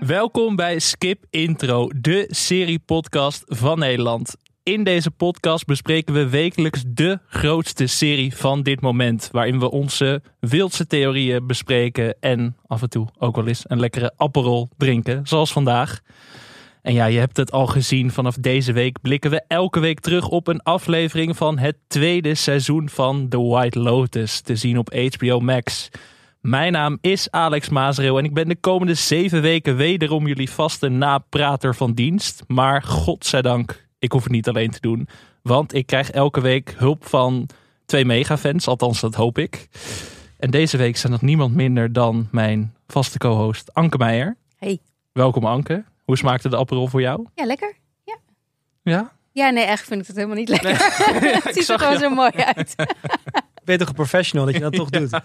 Welkom bij Skip Intro, de serie-podcast van Nederland. In deze podcast bespreken we wekelijks de grootste serie van dit moment. Waarin we onze wildste theorieën bespreken en af en toe ook wel eens een lekkere appelrol drinken, zoals vandaag. En ja, je hebt het al gezien, vanaf deze week blikken we elke week terug op een aflevering van het tweede seizoen van The White Lotus, te zien op HBO Max. Mijn naam is Alex Mazereel en ik ben de komende zeven weken wederom jullie vaste naprater van dienst. Maar godzijdank, ik hoef het niet alleen te doen, want ik krijg elke week hulp van twee megafans, althans dat hoop ik. En deze week zijn dat niemand minder dan mijn vaste co-host Anke Meijer. Hey. Welkom Anke. Hoe smaakte de appelrol voor jou? Ja, lekker. Ja. Ja? Ja, nee, echt vind ik het helemaal niet lekker. het ziet er gewoon zo mooi uit. Ben je toch een professional dat je dat toch doet?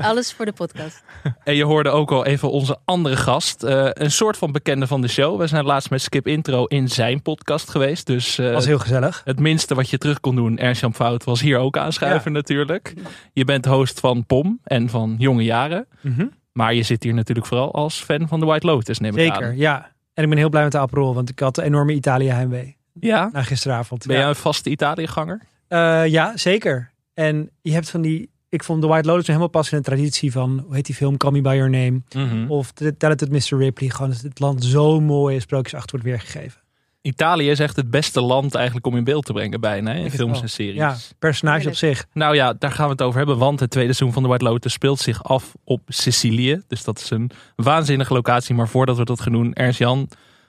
Alles voor de podcast. En je hoorde ook al even onze andere gast. eh, een soort van bekende van de show. We zijn laatst met Skip Intro in zijn podcast geweest. Dus eh, was heel gezellig. het minste wat je terug kon doen, Ernst-Jan Fout, was hier ook aanschuiven natuurlijk. Je bent host van POM en van Jonge Jaren. Mhm. Maar je zit hier natuurlijk vooral als fan van The White Lotus, neem ik Zeker, aan. ja. En ik ben heel blij met de Aperol, want ik had een enorme Italië heimwee Ja? na gisteravond. Ben ja. jij een vaste Italië-ganger? Eh, ja, zeker. En je hebt van die... Ik vond The White Lotus helemaal pas in een traditie van... Hoe heet die film? Call Me By Your Name. Mhm. Of The Talented Mr. Ripley. Gewoon dat het land zo mooi in sprookjesachtig wordt weergegeven. Italië is echt het beste land eigenlijk om in beeld te brengen bijna, hè, in films en series. Ja, personage op zich. Nou ja, daar gaan we het over hebben. Want het tweede seizoen van The White Lotus speelt zich af op Sicilië. Dus dat is een waanzinnige locatie. Maar voordat we dat gaan doen, Ernst Jan,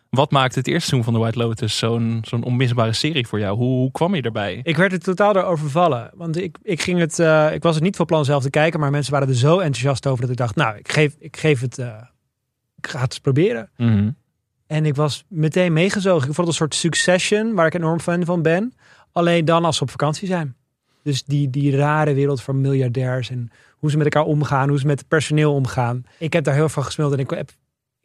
wat maakt het eerste seizoen van The White Lotus zo'n zo'n onmisbare serie voor jou? Hoe, hoe kwam je erbij? Ik werd er totaal door overvallen. Want ik, ik, ging het, eh, ik was het niet van plan zelf te kijken. Maar mensen waren er zo enthousiast over dat ik dacht... Nou, ik geef, ik geef het... eh, ik ga het eens proberen. Mhm. En ik was meteen meegezogen. Ik vond het een soort succession, waar ik enorm fan van ben. Alleen dan als ze op vakantie zijn. Dus die, die rare wereld van miljardairs en hoe ze met elkaar omgaan, hoe ze met het personeel omgaan. Ik heb daar heel veel van gesmeld en ik heb,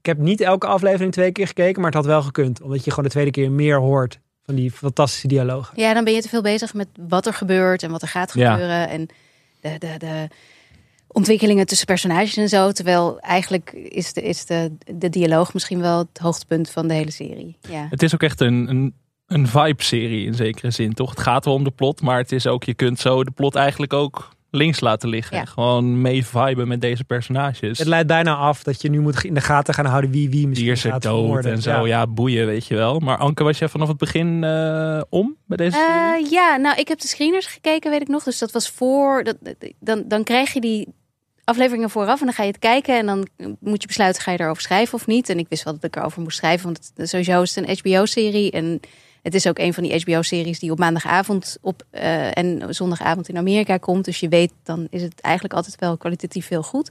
ik heb niet elke aflevering twee keer gekeken, maar het had wel gekund. Omdat je gewoon de tweede keer meer hoort van die fantastische dialogen. Ja, dan ben je te veel bezig met wat er gebeurt en wat er gaat Ja. gebeuren. En de, de, de ontwikkelingen tussen personages en zo. Terwijl eigenlijk is de, is de, de dialoog misschien wel het hoogtepunt van de hele serie. Ja. Het is ook echt een, een, een vibe-serie in zekere zin, toch? Het gaat wel om de plot, maar het is ook, je kunt zo de plot eigenlijk ook links laten liggen. Ja. Gewoon mee viben met deze personages. Het leidt bijna af dat je nu moet in de gaten gaan houden wie wie misschien Die is er gaat dood vermoorden. en zo. Ja. boeien, weet je wel. Maar Anke, was jij vanaf het begin eh, om bij deze serie? Eh, ja, nou, ik heb de screeners gekeken, weet ik nog. Dus dat was voor. Dat, dan, dan krijg je die afleveringen vooraf en dan ga je het kijken. En dan moet je besluiten, ga je erover schrijven of niet. En ik wist wel dat ik erover moest schrijven, want het, sowieso is het een HBO-serie. En het is ook een van die HBO-series die op maandagavond op, eh, en zondagavond in Amerika komt. Dus je weet, dan is het eigenlijk altijd wel kwalitatief heel goed.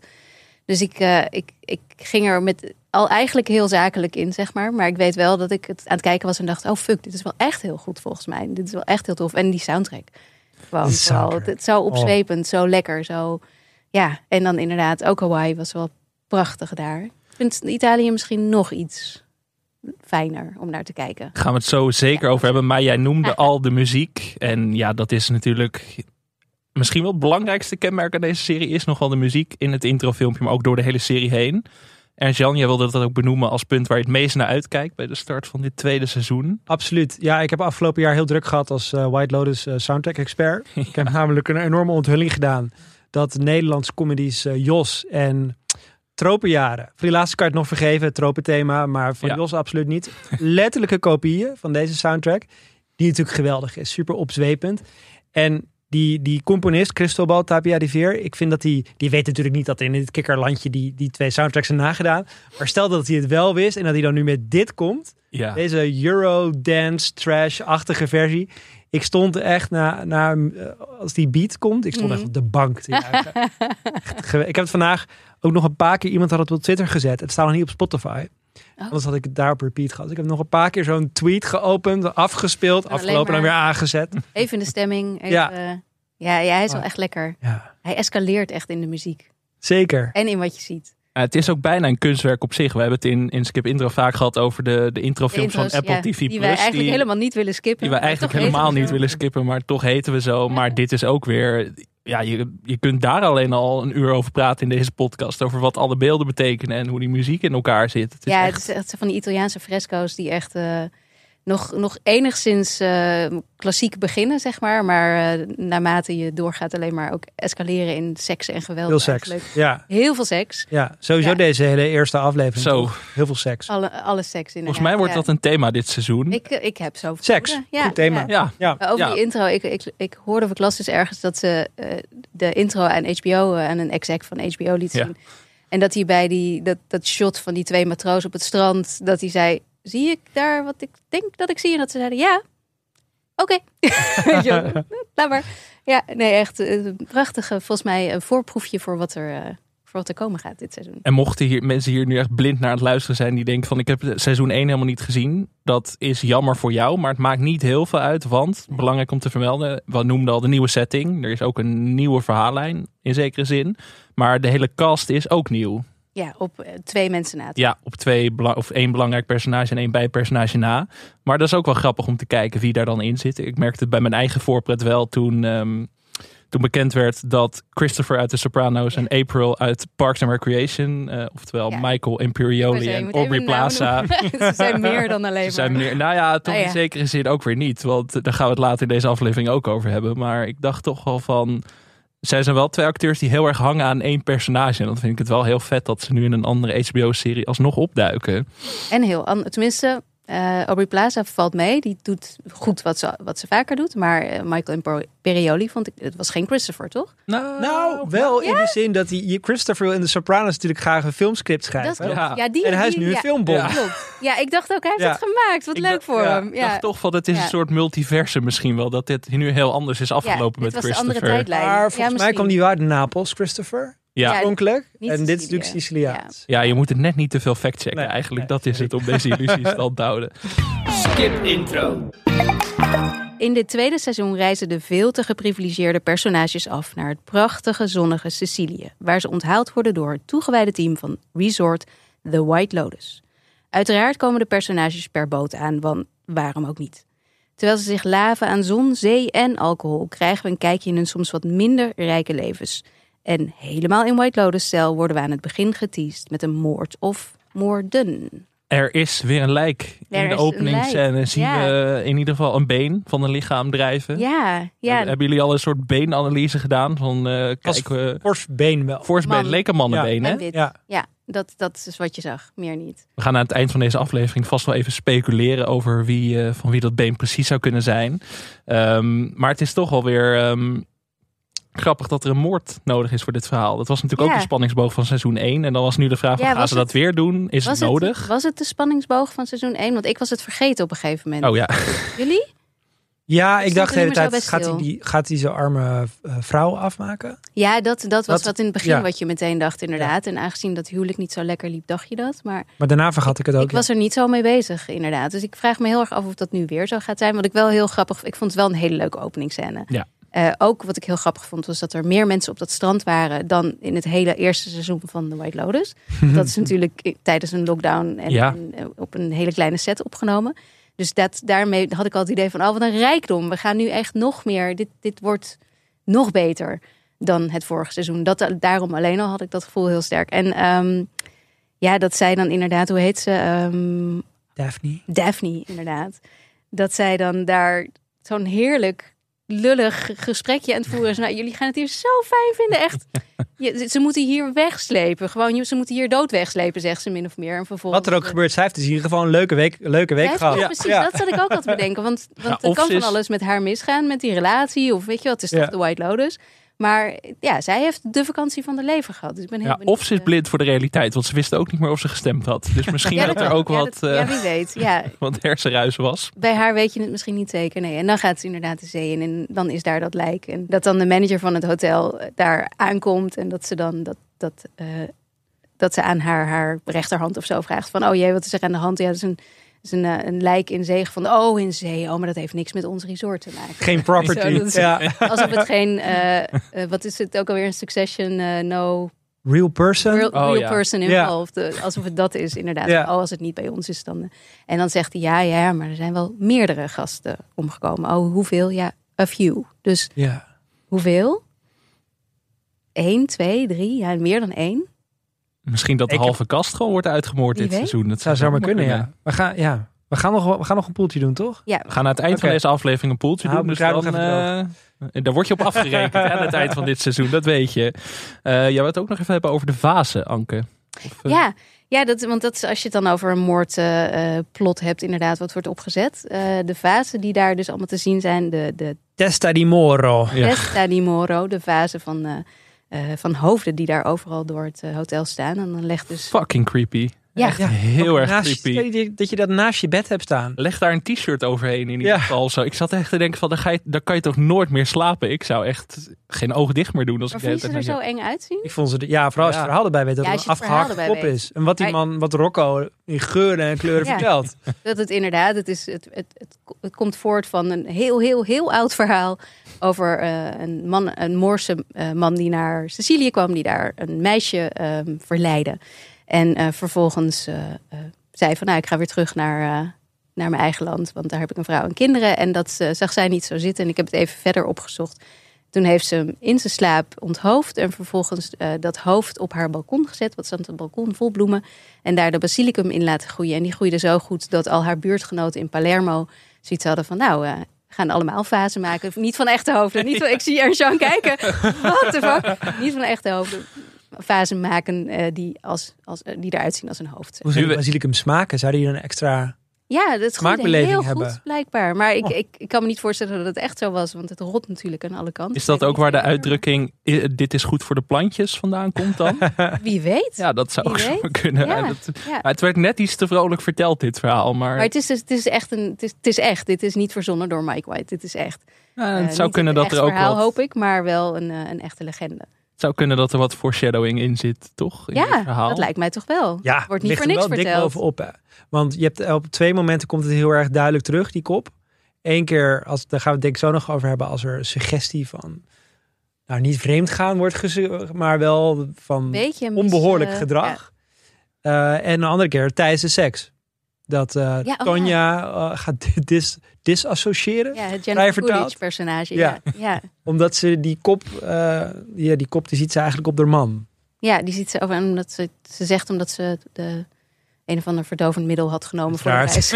Dus ik, eh, ik, ik ging er met al eigenlijk heel zakelijk in, zeg maar. Maar ik weet wel dat ik het aan het kijken was en dacht: oh fuck, dit is wel echt heel goed volgens mij. Dit is wel echt heel tof. En die soundtrack. Gewoon, vooral, het, zo opzwepend, zo lekker, zo. Ja, en dan inderdaad ook Hawaii was wel prachtig daar. Ik vind Italië misschien nog iets fijner om naar te kijken. Gaan we het zo zeker Ja. over hebben. Maar jij noemde al de muziek. En ja, dat is natuurlijk misschien wel het belangrijkste kenmerk aan deze serie. Is nog wel de muziek in het introfilmpje, maar ook door de hele serie heen. En Jan, jij wilde dat ook benoemen als punt waar je het meest naar uitkijkt bij de start van dit tweede seizoen. Absoluut. Ja, ik heb afgelopen jaar heel druk gehad als eh, White Lotus eh, soundtrack expert. Ik heb namelijk een enorme onthulling gedaan dat Nederlandse comedies eh, Jos en Tropenjaren. Voor die laatste kan je het nog vergeven, tropenthema, maar van Ja. Jos absoluut niet. Letterlijke kopieën van deze soundtrack, die natuurlijk geweldig is, super opzwepend. En die, die componist, Cristobal Tapia de Veer, ik vind dat die, die weet natuurlijk niet dat in dit kikkerlandje die, die twee soundtracks zijn nagedaan. Maar stel dat hij het wel wist en dat hij dan nu met dit komt. Ja, Deze Euro dance trash-achtige versie. Ik stond echt na, na eh, als die beat komt, ik stond Mhm. echt op de bank te. Echt ik heb het vandaag ook nog een paar keer, iemand had het op Twitter gezet. Het staat nog niet op Spotify. Oh. Anders had ik het daar op repeat gehad. Ik heb nog een paar keer zo'n tweet geopend, afgespeeld, afgelopen en weer aangezet. Even in de stemming. Even, Ja. ja. ja, ja, hij is wel echt lekker. Ja, Hij escaleert echt in de muziek. zeker. En in wat je ziet. Ja, het is ook bijna een kunstwerk op zich. We hebben het in, in Skip Intro vaak gehad over de, de introfilms van Apple ja, TV+. Die wij eigenlijk die, helemaal niet willen skippen. die we eigenlijk helemaal we niet willen skippen, maar toch heten we zo. Ja. Maar dit is ook weer ja, je, je kunt daar alleen al een uur over praten in deze podcast. Over wat alle beelden betekenen en hoe die muziek in elkaar zit. Het is ja, echt- het is echt van die Italiaanse fresco's die echt eh, nog, nog enigszins eh, klassiek beginnen, zeg maar. Maar eh, naarmate je doorgaat alleen maar ook escaleren in seks en geweld. Veel seks. eigenlijk. Ja, Heel veel seks. ja, sowieso Ja. deze hele eerste aflevering. Zo. Heel veel seks. Alle, alle seks in. Volgens mij wordt dat een thema dit seizoen. Ik, eh, ik heb zo Seks. Goed thema. ja, Ja. Over Ja. die intro, ik, ik, ik hoorde of ik las dus ergens dat ze eh, de intro aan HBO, aan een exec van HBO liet Ja. zien. En dat hij bij die, dat, dat shot van die twee matrozen op het strand, dat hij zei, zie ik daar wat ik denk dat ik zie? En dat ze zeiden, ja, oké. Laat maar. Ja, nee, echt eh, een prachtige, volgens mij een voorproefje voor wat er, eh, voor wat er komen gaat dit seizoen. En mochten hier, mensen hier nu echt blind naar het luisteren zijn die denken van ik heb seizoen 1 helemaal niet gezien. Dat is jammer voor jou, maar het maakt niet heel veel uit. Want, belangrijk om te vermelden, we noemden al de nieuwe setting. Er is ook een nieuwe verhaallijn in zekere zin. Maar de hele cast is ook nieuw. Ja, op eh, twee mensen na. Ja, op twee of één belangrijk personage en één bijpersonage na. Maar dat is ook wel grappig om te kijken wie daar dan in zit. Ik merkte het bij mijn eigen voorpret wel toen, ehm, toen bekend werd dat Christopher uit The Sopranos en April uit Parks and Recreation, eh, oftewel Ja. Michael Imperioli en Aubrey Plaza. Ze zijn meer dan alleen Ze zijn maar. meer, nou ja, toch Ah, ja. in zekere zin ook weer niet. Want daar gaan we het later in deze aflevering ook over hebben. Maar ik dacht toch wel van. Zij zijn wel twee acteurs die heel erg hangen aan één personage. En dan vind ik het wel heel vet dat ze nu in een andere HBO-serie alsnog opduiken. En heel Tenminste, eh Aubrey Plaza valt mee. Die doet goed wat ze, wat ze vaker doet. Maar eh, Michael Imperioli vond ik... Het was geen Christopher, toch? Nou, wel in de zin dat hij Christopher in de Sopranos natuurlijk graag een filmscript schrijft. Dat klopt. Ja. Ja, die, En hij is die- nu een ja, filmbom. Ja. Klopt. Ja, ik dacht ook, hij heeft Ja. het gemaakt. Wat Ik leuk dacht- voor ja, hem. Ik Ja. dacht toch van het is Ja. een soort multiversum misschien wel. Dat dit nu heel anders is afgelopen ja, met was Christopher. andere tijdlijn. Maar Ja, volgens mij kwam die uit Napels, Christopher. Ja. Oorspronkelijk. En dit is natuurlijk Siciliaans. ja, je moet het net niet te veel factchecken. Nee, Eigenlijk nee, dat is het om deze illusie stand te houden. Skip intro. In dit tweede seizoen reizen de veel te geprivilegeerde personages af naar het prachtige zonnige Sicilië, waar ze onthaald worden door het toegewijde team van Resort The White Lotus. Uiteraard komen de personages per boot aan, want waarom ook niet? Terwijl ze zich laven aan zon, zee en alcohol, krijgen we een kijkje in hun soms wat minder rijke levens. En helemaal in White Lotus-stijl worden we aan het begin geteased met een moord of moorden. Er is weer een lijk. Er in de een openingsscène zien ja. we in ieder geval een been van een lichaam drijven. Ja, ja. Hebben jullie al een soort beenanalyse gedaan? Van, eh Als kijk, we been wel. Force been, Man. leek een mannenbeen, hè? En. Ja. Ja, dat, dat is wat je zag, meer niet. We gaan aan het eind van deze aflevering vast wel even speculeren over wie, eh, van wie dat been precies zou kunnen zijn. Ehm, maar het is toch alweer ehm grappig dat er een moord nodig is voor dit verhaal. Dat was natuurlijk ook de spanningsboog van seizoen 1. En dan was nu de vraag, van, Ja, gaan was ze dat het- weer doen? Is het was nodig? Het, was het de spanningsboog van seizoen 1? Want ik was het vergeten op een gegeven moment. Oh ja, Jullie? Ja, ik Stond dacht de hele tijd, gaat hij, die, gaat hij zijn arme eh, vrouw afmaken? Ja, dat, dat was Dat- wat in het begin ja. wat je meteen dacht inderdaad. En aangezien dat huwelijk niet zo lekker liep, dacht je dat. Maar Maar daarna vergat ik het ook. ik was er niet zo mee bezig inderdaad. Dus ik vraag me heel erg af of dat nu weer zo gaat zijn. Wat ik wel heel grappig Ik vond het wel een hele leuke openingsscène. Ja. Eh, ook wat ik heel grappig vond was dat er meer mensen op dat strand waren dan in het hele eerste seizoen van The White Lotus. Dat is natuurlijk tijdens een lockdown en, Ja. en, eh, op een hele kleine set opgenomen. Dus dat, daarmee had ik al het idee van, oh wat een rijkdom. We gaan nu echt nog meer, dit, dit wordt nog beter dan het vorige seizoen. Dat, daarom alleen al had ik dat gevoel heel sterk. En ehm, ja, dat zij dan inderdaad, hoe heet ze? Ehm, Daphne. Daphne, inderdaad. Dat zij dan daar zo'n heerlijk lullig gesprekje aan het voeren is. Nou, jullie gaan het hier zo fijn vinden, echt. Je, ze moeten hier wegslepen. Gewoon, ze moeten hier dood wegslepen, zegt ze min of meer. En vervolgens, Wat er ook gebeurt, zij heeft dus in ieder geval een leuke week, leuke week gehad. ja, precies. Dat zat ik ook al te bedenken. Want, want Ja, er kan van alles met haar misgaan, met die relatie. Of weet je wat, het is toch Ja. de White Lotus. Maar ja, zij heeft de vakantie van de leven gehad. Dus ik ben heel ja benieuwd, of ze is eh, blind voor de realiteit. Want ze wisten ook niet meer of ze gestemd had. Dus misschien ja, dat er ook Ja, wat, dat- eh, ja, wie weet. Ja, wat hersenruis was. bij haar weet je het misschien niet zeker. Nee. En dan gaat ze inderdaad de zee in en dan is daar dat lijk. En dat dan de manager van het hotel eh, daar aankomt en dat ze dan dat, dat, eh, dat ze aan haar, haar rechterhand of zo vraagt van oh jee, wat is er aan de hand? Ja, dat is een, is een, eh, een lijk in zee van oh in zee. Oh, maar dat heeft niks met ons resort te maken. Geen property. Zo, is- ja. Alsof het geen, eh, eh, wat is het ook alweer een succession, no Real person. real, Oh, real ja. person involved. Alsof het dat is, inderdaad. Ja. Oh, als het niet bij ons is, dan... En dan zegt hij, ja, ja, maar er zijn wel meerdere gasten omgekomen. Oh, hoeveel? Ja, a few. Dus Ja. hoeveel? één, twee, drie, ja, meer dan één. Misschien dat de Ik- halve kast gewoon wordt uitgemoord Wie dit weet. seizoen. Dat Het zou zomaar kunnen, ja. We gaan, ja. We gaan, nog, we gaan nog een poeltje doen, toch? Ja, We gaan aan het eind van deze aflevering een poeltje Nou, doen. Dus dan, eh, daar word je op afgerekend hè, aan het eind van dit seizoen. Dat weet je. Eh jij wil het ook nog even hebben over de vazen, Anke. Of, eh, ja. ja dat, want dat is als je het dan over een moordplot hebt, inderdaad, wat wordt opgezet. Eh, de vazen die daar dus allemaal te zien zijn, de, de Testa di Moro. Ja. Testa di Moro, de vazen van, van hoofden die daar overal door het eh, hotel staan. En dan legt dus. Fucking creepy. Ja. Echt heel erg Naast- creepy. dat je- Dat je dat naast je bed hebt staan. Leg daar een t-shirt overheen in ieder Ja. geval. Zo. Ik zat echt te denken van, daar, ga je, daar kan je toch nooit meer slapen. Ik zou echt geen oog dicht meer doen. Als Maar ik vond je er zo eng uitzien? Ik vond ze, de- ja, vooral als je Ja. het verhaal erbij weet dat Ja, het afgehakt weet. is. En wat die man, wat Rocco in geuren en kleuren Ja. vertelt. Dat het inderdaad, het, is, het, het, het, het komt voort van een heel, heel, heel oud verhaal over eh, een, man, een Moorse eh, man die naar Sicilië kwam, die daar een meisje ehm verleidde. En eh, vervolgens eh, eh, zei van nou, ik ga weer terug naar, naar mijn eigen land, want daar heb ik een vrouw en kinderen. En dat zag zij niet zo zitten en ik heb het even verder opgezocht. Toen heeft ze hem in zijn slaap onthoofd en vervolgens dat hoofd op haar balkon gezet. Wat stond een balkon vol bloemen. En daar de basilicum in laten groeien. En die groeide zo goed dat al haar buurtgenoten in Palermo zoiets hadden van... nou, we gaan allemaal vazen maken. Niet van echte hoofden. Niet van, ik zie Ernst-Jan kijken. What the fuck? Niet van echte hoofden. Vazen maken eh, die, als, als, eh, die eruit zien als een hoofd. Hoe zou basilicum smaken? Zou die een extra... Ja, dat groeide Smaakbeleving heel hebben. goed, blijkbaar. Maar ik, Oh. ik, ik kan me niet voorstellen dat het echt zo was. Want het rot natuurlijk aan alle kanten. Is dat ook waar de uitdrukking "I- dit is goed voor de plantjes vandaan komt dan? Wie weet. ja, dat zou Wie ook zo kunnen. Ja. Dat- Ja. maar het werd net iets te vrolijk verteld, dit verhaal. Maar, Maar het is, dus- het is echt een, het is, het is echt. Dit is niet verzonnen door Mike White. Dit is echt. ja, Eh, het zou kunnen een dat er ook verhaal, wat, hoop ik, maar wel een, een echte legende. Het zou kunnen dat er wat foreshadowing in zit, toch? In dit Ja, verhaal. dat lijkt mij toch wel. Ja, Wordt niet ligt voor er niks wel dik verteld. bovenop. Hè. Want je hebt, op twee momenten komt het heel erg duidelijk terug, die kop. Eén keer, als, daar gaan we het denk ik zo nog over hebben, als er een suggestie van... Nou, niet vreemd gaan wordt gezegd, maar wel van Beetje mis- onbehoorlijk eh, gedrag. Eh, en een andere keer tijdens de seks. Dat eh Ja, oh Tonja eh, gaat dis, disassociëren. Ja, het Jennifer. Coolidge personage. Ja. Ja. Ja. Omdat ze die kop, eh, ja, die kop die ziet ze eigenlijk op de man. ja, die ziet ze over. en Omdat ze, ze zegt omdat ze de een of ander verdovend middel had genomen voor de reis.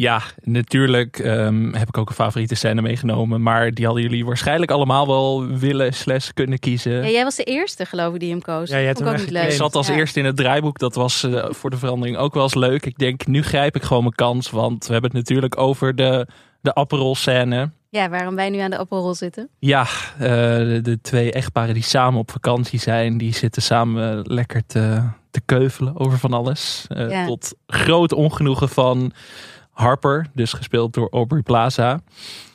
Ja, natuurlijk ehm, heb ik ook een favoriete scène meegenomen. Maar die hadden jullie waarschijnlijk allemaal wel willen slash kunnen kiezen. Ja, jij was de eerste, geloof ik, die hem koos. Ja, hebt ook niet leuk. Ik zat als Ja. eerste in het draaiboek. Dat was eh, voor de verandering ook wel eens leuk. Ik denk, nu grijp ik gewoon mijn kans. Want we hebben het natuurlijk over de, de Aperol scène. Ja, waarom wij nu aan de appelrol zitten. Ja, eh, de, de twee echtparen die samen op vakantie zijn. Die zitten samen lekker te, te keuvelen over van alles. Eh, Ja. Tot groot ongenoegen van Harper. Dus gespeeld door Aubrey Plaza.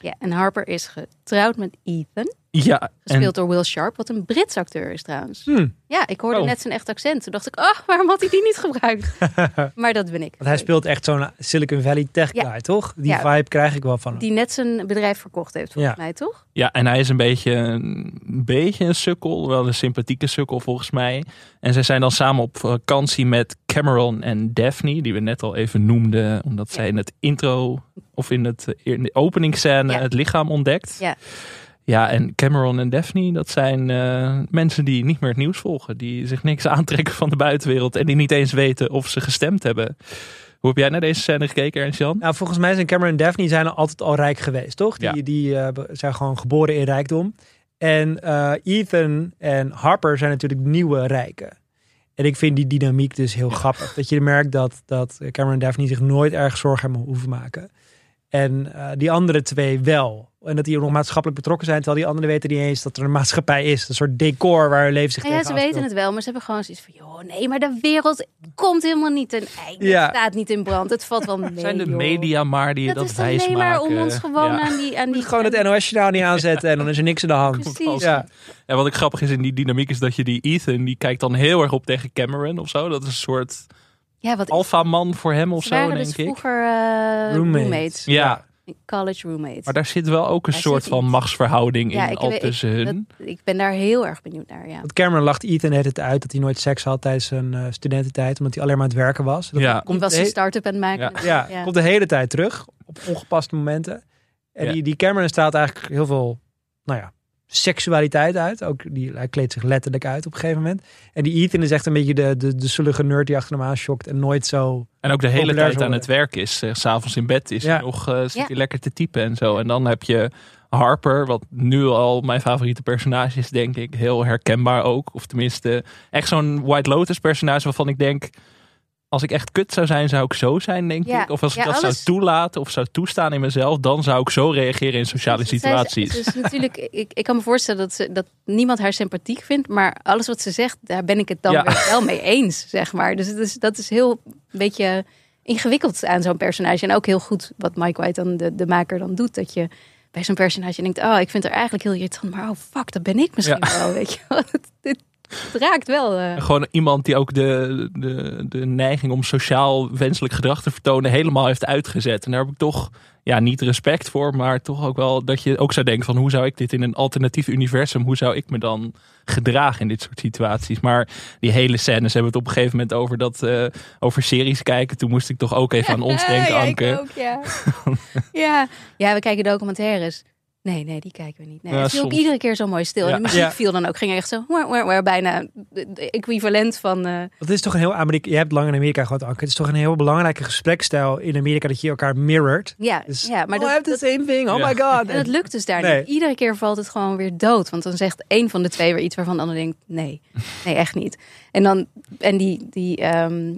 Ja, en Harper is getrouwd met Ethan. Ja, en Gespeeld door Will Sharp, wat een Brits acteur is trouwens. Hm, Ja, ik hoorde Oh. net zijn echt accent. Toen dacht ik, oh, waarom had hij die niet gebruikt? maar dat ben ik. want hij speelt echt zo'n Silicon Valley tech Ja. guy, toch? Die Ja. vibe krijg ik wel van hem. Die net zijn bedrijf verkocht heeft, volgens Ja. mij, toch? Ja, en hij is een beetje, een beetje een sukkel. Wel een sympathieke sukkel volgens mij. En zij zijn dan samen op vakantie met Cameron en Daphne. Die we net al even noemden. Omdat zij in het intro of in, het, in de openingsscène het lichaam ontdekt. Ja. Ja, en Cameron en Daphne, dat zijn eh, mensen die niet meer het nieuws volgen. Die zich niks aantrekken van de buitenwereld. En die niet eens weten of ze gestemd hebben. Hoe heb jij naar deze scène gekeken, Ernst-Jan? Nou, volgens mij zijn Cameron en Daphne zijn altijd al rijk geweest, toch? Die, Ja. die eh, zijn gewoon geboren in rijkdom. En eh, Ethan en Harper zijn natuurlijk nieuwe rijken. En ik vind die dynamiek dus heel grappig. Dat je merkt dat, dat Cameron en Daphne zich nooit erg zorgen hebben hoeven maken. En die andere twee wel. En dat die ook nog maatschappelijk betrokken zijn. Terwijl die anderen weten niet eens dat er een maatschappij is. Een soort decor waar hun leven zich Ja, ja, ze weten het wel, maar ze hebben gewoon zoiets van... joh, nee, maar de wereld komt helemaal niet ten einde. Ja. Het staat niet in brand. Het valt wel mee, zijn de joh. media maar die je Dat dat, is wijs alleen maar maken. om ons gewoon Ja. aan die... Aan die Gewoon het NOS-journaal niet aanzetten en dan is er niks aan de hand. Precies. Ja. Ja, wat ik grappig is in die dynamiek is dat je die Ethan, die kijkt dan heel erg op tegen Cameron of zo. Dat is een soort Ja, wat alfa man voor hem of zo, waren denk dus ik. vroeger eh, Roommates. roommates. Ja, College roommates. maar daar zit wel ook een Daar soort van iets. machtsverhouding in ik al weet- tussen hun. Dat- ik ben daar heel erg benieuwd naar, ja. Want Cameron lacht Ethan het het uit dat hij nooit seks had tijdens zijn eh, studententijd. Omdat hij alleen maar aan het werken was. Dat Ja. Die komt was de een start-up aan het maken. Ja. ja, komt de hele tijd terug. Op ongepaste momenten. En Ja. die, die Cameron staat eigenlijk heel veel, nou ja, seksualiteit uit. Ook die, hij kleedt zich letterlijk uit op een gegeven moment. En die Ethan is echt een beetje de, de, de zullige nerd die achter hem aan schokt en nooit zo... En ook de hele tijd aan het werk is. eh, s S'avonds in bed is Ja. hij nog eh, zit Ja. hij lekker te typen en zo. En dan heb je Harper, wat nu al mijn favoriete personage is, denk ik. Heel herkenbaar ook. Of tenminste, echt zo'n White Lotus personage waarvan ik denk... Als ik echt kut zou zijn, zou ik zo zijn, denk Ja. ik. Of als ik Ja, dat alles- zou toelaten of zou toestaan in mezelf, dan zou ik zo reageren in sociale is- situaties. ze is natuurlijk, ik, ik kan me voorstellen dat, ze, dat niemand haar sympathiek vindt. Maar alles wat ze zegt, daar ben ik het dan Ja. weer wel mee eens, zeg maar. Dus, is- dat is heel een beetje ingewikkeld aan zo'n personage. En ook heel goed wat Mike White dan, de, de maker, dan doet. Dat je bij zo'n personage denkt, oh, ik vind haar eigenlijk heel irritant. Maar oh, fuck, dat ben ik misschien wel, weet je wel. het, raakt wel. eh. Gewoon iemand die ook de, de, de neiging om sociaal wenselijk gedrag te vertonen helemaal heeft uitgezet. En daar heb ik toch ja, niet respect voor, maar toch ook wel dat je ook zou denken van hoe zou ik dit in een alternatief universum, hoe zou ik me dan gedragen in dit soort situaties. Maar die hele scènes hebben het op een gegeven moment over, dat, eh, over series kijken. Toen moest ik toch ook even aan ons denken, ja, ik Anke. ook, ja. ja. ja, we kijken documentaires. Nee, nee, die kijken we niet. Nee, Ja, het viel ook iedere keer zo mooi stil. Ja. En de muziek Ja. viel dan ook. Ging echt zo, waar, waar, waar, bijna de, equivalent van... eh, Dat is toch een heel Amerika. Je hebt lang in Amerika gehad, Anke. Het is toch een heel belangrijke gesprekstijl in Amerika dat je elkaar mirrored. ja, Dus, ja, maar oh, I dat, have the dat, same thing. Oh Ja. my god. en dat lukt dus daar Nee. niet. Iedere keer valt het gewoon weer dood. Want dan zegt één van de twee weer iets waarvan de ander denkt... Nee, nee, echt niet. En dan, en die, die ehm,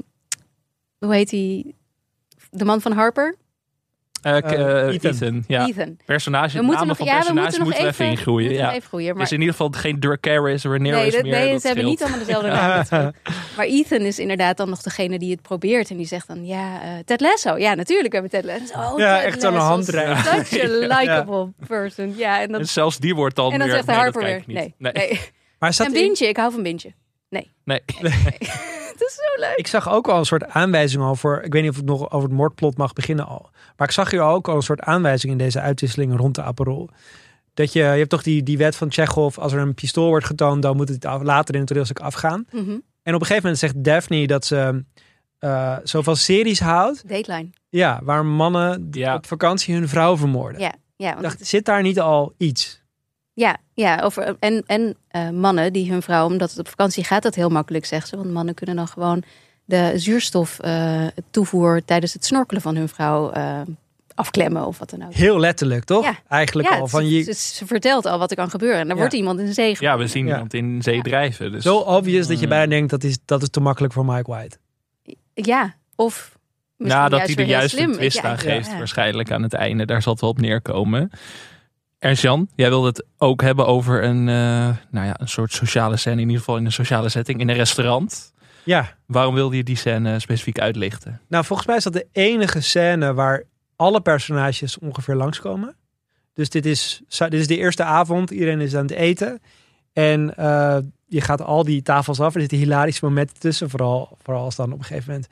hoe heet die? De man van Harper? Eh, Ethan. Ethan. ja. Ethan. Personage, We moeten namen nog, van ja, we moeten nog even, we even ingroeien. Ja. even groeien. Maar Dus in ieder geval geen Dracarys, Rhaenyra Nee, dat, meer. nee dat ze hebben niet allemaal dezelfde naam. maar Ethan is inderdaad dan nog degene die het probeert. En die zegt dan, ja, eh, Ted Lasso. Ja, natuurlijk hebben we Ted Lasso. Oh, Ja, Ted echt zo'n Lasso, handreiking. Such a likable person. Ja, en dan, En zelfs die wordt dan en dan weer... zegt nee, Harper dat weer, nee, Nee. nee. Maar En in- ik hou van Bintje. Nee. Het is zo leuk. Ik zag ook al een soort aanwijzing al voor. Ik weet niet of ik nog over het moordplot mag beginnen al. Maar ik zag hier ook al een soort aanwijzing in deze uitwisselingen rond de Aperol. Dat je, je hebt toch die, die wet van Chekhov. Als er een pistool wordt getoond, dan moet het af- later in het toneelstuk afgaan. Mhm. En op een gegeven moment zegt Daphne dat ze eh zoveel series houdt. Dateline. Ja, waar mannen Ja. op vakantie hun vrouw vermoorden. Ja, ja, want dacht, het- zit daar niet al iets? Ja, ja over, en, en eh, mannen die hun vrouw, omdat het op vakantie gaat, dat heel makkelijk, zegt ze. Want mannen kunnen dan gewoon de zuurstof eh, toevoer tijdens het snorkelen van hun vrouw eh, afklemmen of wat dan ook. Heel letterlijk, toch? Ja. Eigenlijk Ja, al. Van je, ze, ze vertelt al wat er kan gebeuren. En dan Ja. wordt iemand in de zee Ja, we zien Ja. iemand in zee drijven. Dus, zo obvious dat je bijna denkt dat is, dat is te makkelijk voor Mike White. Ja, of misschien Ja, dat hij er juist een twist aan ja. geeft, waarschijnlijk aan het einde. Daar zal het wel op neerkomen. Ernst-Jan, jij wilde het ook hebben over een, eh, nou ja, een soort sociale scène, in ieder geval in een sociale setting, in een restaurant. Ja, Waarom wilde je die scène specifiek uitlichten? Nou, volgens mij is dat de enige scène waar alle personages ongeveer langskomen. Dus dit is, dit is de eerste avond. Iedereen is aan het eten. En eh, je gaat al die tafels af. Er zitten hilarische momenten tussen. Vooral, vooral als dan op een gegeven moment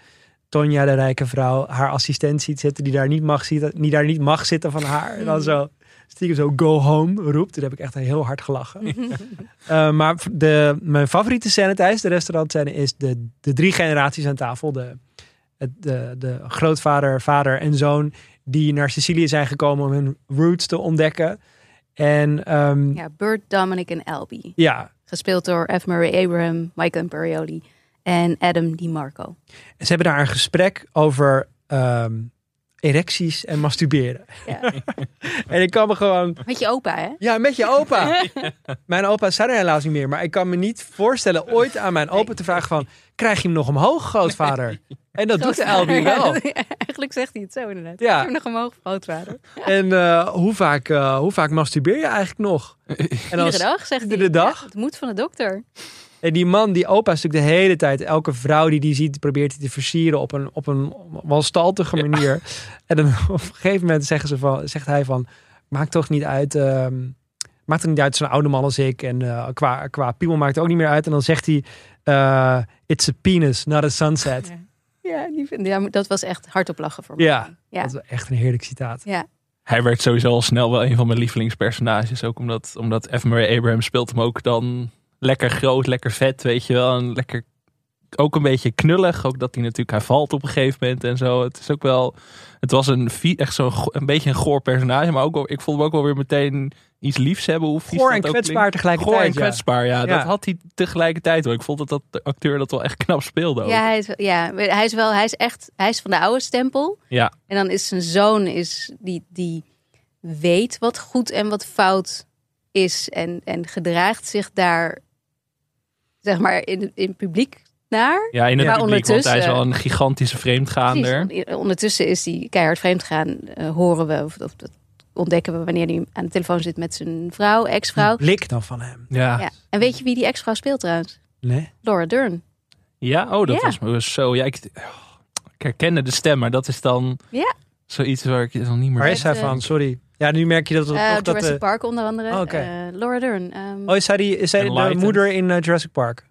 Tonja, de rijke vrouw, haar assistent ziet zitten. Die daar niet mag, zitten, die daar niet mag zitten van haar. En dan zo stiekem zo go home roept. Toen heb ik echt heel hard gelachen. Eh, maar de, mijn favoriete scène tijdens de restaurantscène is de, de drie generaties aan tafel. De, het- de, de grootvader, vader en zoon die naar Sicilië zijn gekomen om hun roots te ontdekken. En ehm, ja. Ja, Bert, Dominic en Albie. Gespeeld door F. Murray Abraham, Michael Imperioli en Adam DiMarco. ze hebben daar een gesprek over ehm, erecties en masturberen. Ja. en ik kan me gewoon... Met je opa, hè? Ja, met je opa. Mijn opa zijn er helaas niet meer. Maar ik kan me niet voorstellen ooit aan mijn opa te vragen van... Krijg je hem nog omhoog, grootvader? En dat doet de Albie wel. Eigenlijk zegt hij het zo inderdaad. Ja. Ik heb nog omhoog, grootvader. En eh, hoe, vaak, eh, hoe vaak masturbeer je eigenlijk nog? En Iedere dag, zegt Iedere hij. dag? Het moet van de dokter. En die man, die opa, is natuurlijk de hele tijd... Elke vrouw die die ziet, probeert hij te versieren op een, op een wanstaltige manier. En dan op een gegeven moment zeggen ze van, zegt hij van... Maakt toch niet uit... ehm, maakt het niet uit zo'n oude man als ik. En eh, qua, qua piemel maakt het ook niet meer uit. En dan zegt hij... eh, It's a penis, not a sunset. Ja, die vind, ja, dat was echt hardop lachen voor mij. Ja, Ja. dat is echt een heerlijk citaat. Ja. Hij werd sowieso al snel wel een van mijn lievelingspersonages. Ook omdat, omdat F. Murray Abraham speelt hem ook dan lekker groot, lekker vet, weet je wel. En lekker ook een beetje knullig. Ook dat hij natuurlijk, hij valt op een gegeven moment en zo. Het is ook wel, het was een, echt zo'n, een beetje een goor personage. Maar ook wel, ik vond hem ook wel weer meteen iets liefs hebben. Hoe Goor en ook kwetsbaar tegelijkertijd, Goor en ja. kwetsbaar, ja. Ja. Dat had hij tegelijkertijd wel. Ik vond dat, dat de acteur dat wel echt knap speelde ook. Ja, hij is, ja, hij is wel, hij is echt, hij is van de oude stempel. Ja. En dan is zijn zoon, is, die, die weet wat goed en wat fout is. En, en gedraagt zich daar, zeg maar, in, in publiek naar. Ja, in het Maar publiek, want hij is ondertussen- wel een gigantische vreemdgaander. Precies, ondertussen is die keihard vreemd gaan, eh, horen we, of, of dat ontdekken we wanneer hij aan de telefoon zit met zijn vrouw, ex-vrouw. Blik dan van hem. Ja. Ja. En weet je wie die ex-vrouw speelt trouwens? Nee. Laura Dern. Ja, oh, dat Ja. was me zo. Ja, ik, oh, ik herkende de stem, maar dat is dan Ja. zoiets waar ik dan niet meer. Waar is hij eh, van? Sorry. Ja, nu merk je dat het Eh, dat Jurassic de... Park onder andere. Oh, oké. Eh, Laura Dern. ehm, Oh, is zij, die, is zij de moeder in eh, Jurassic Park?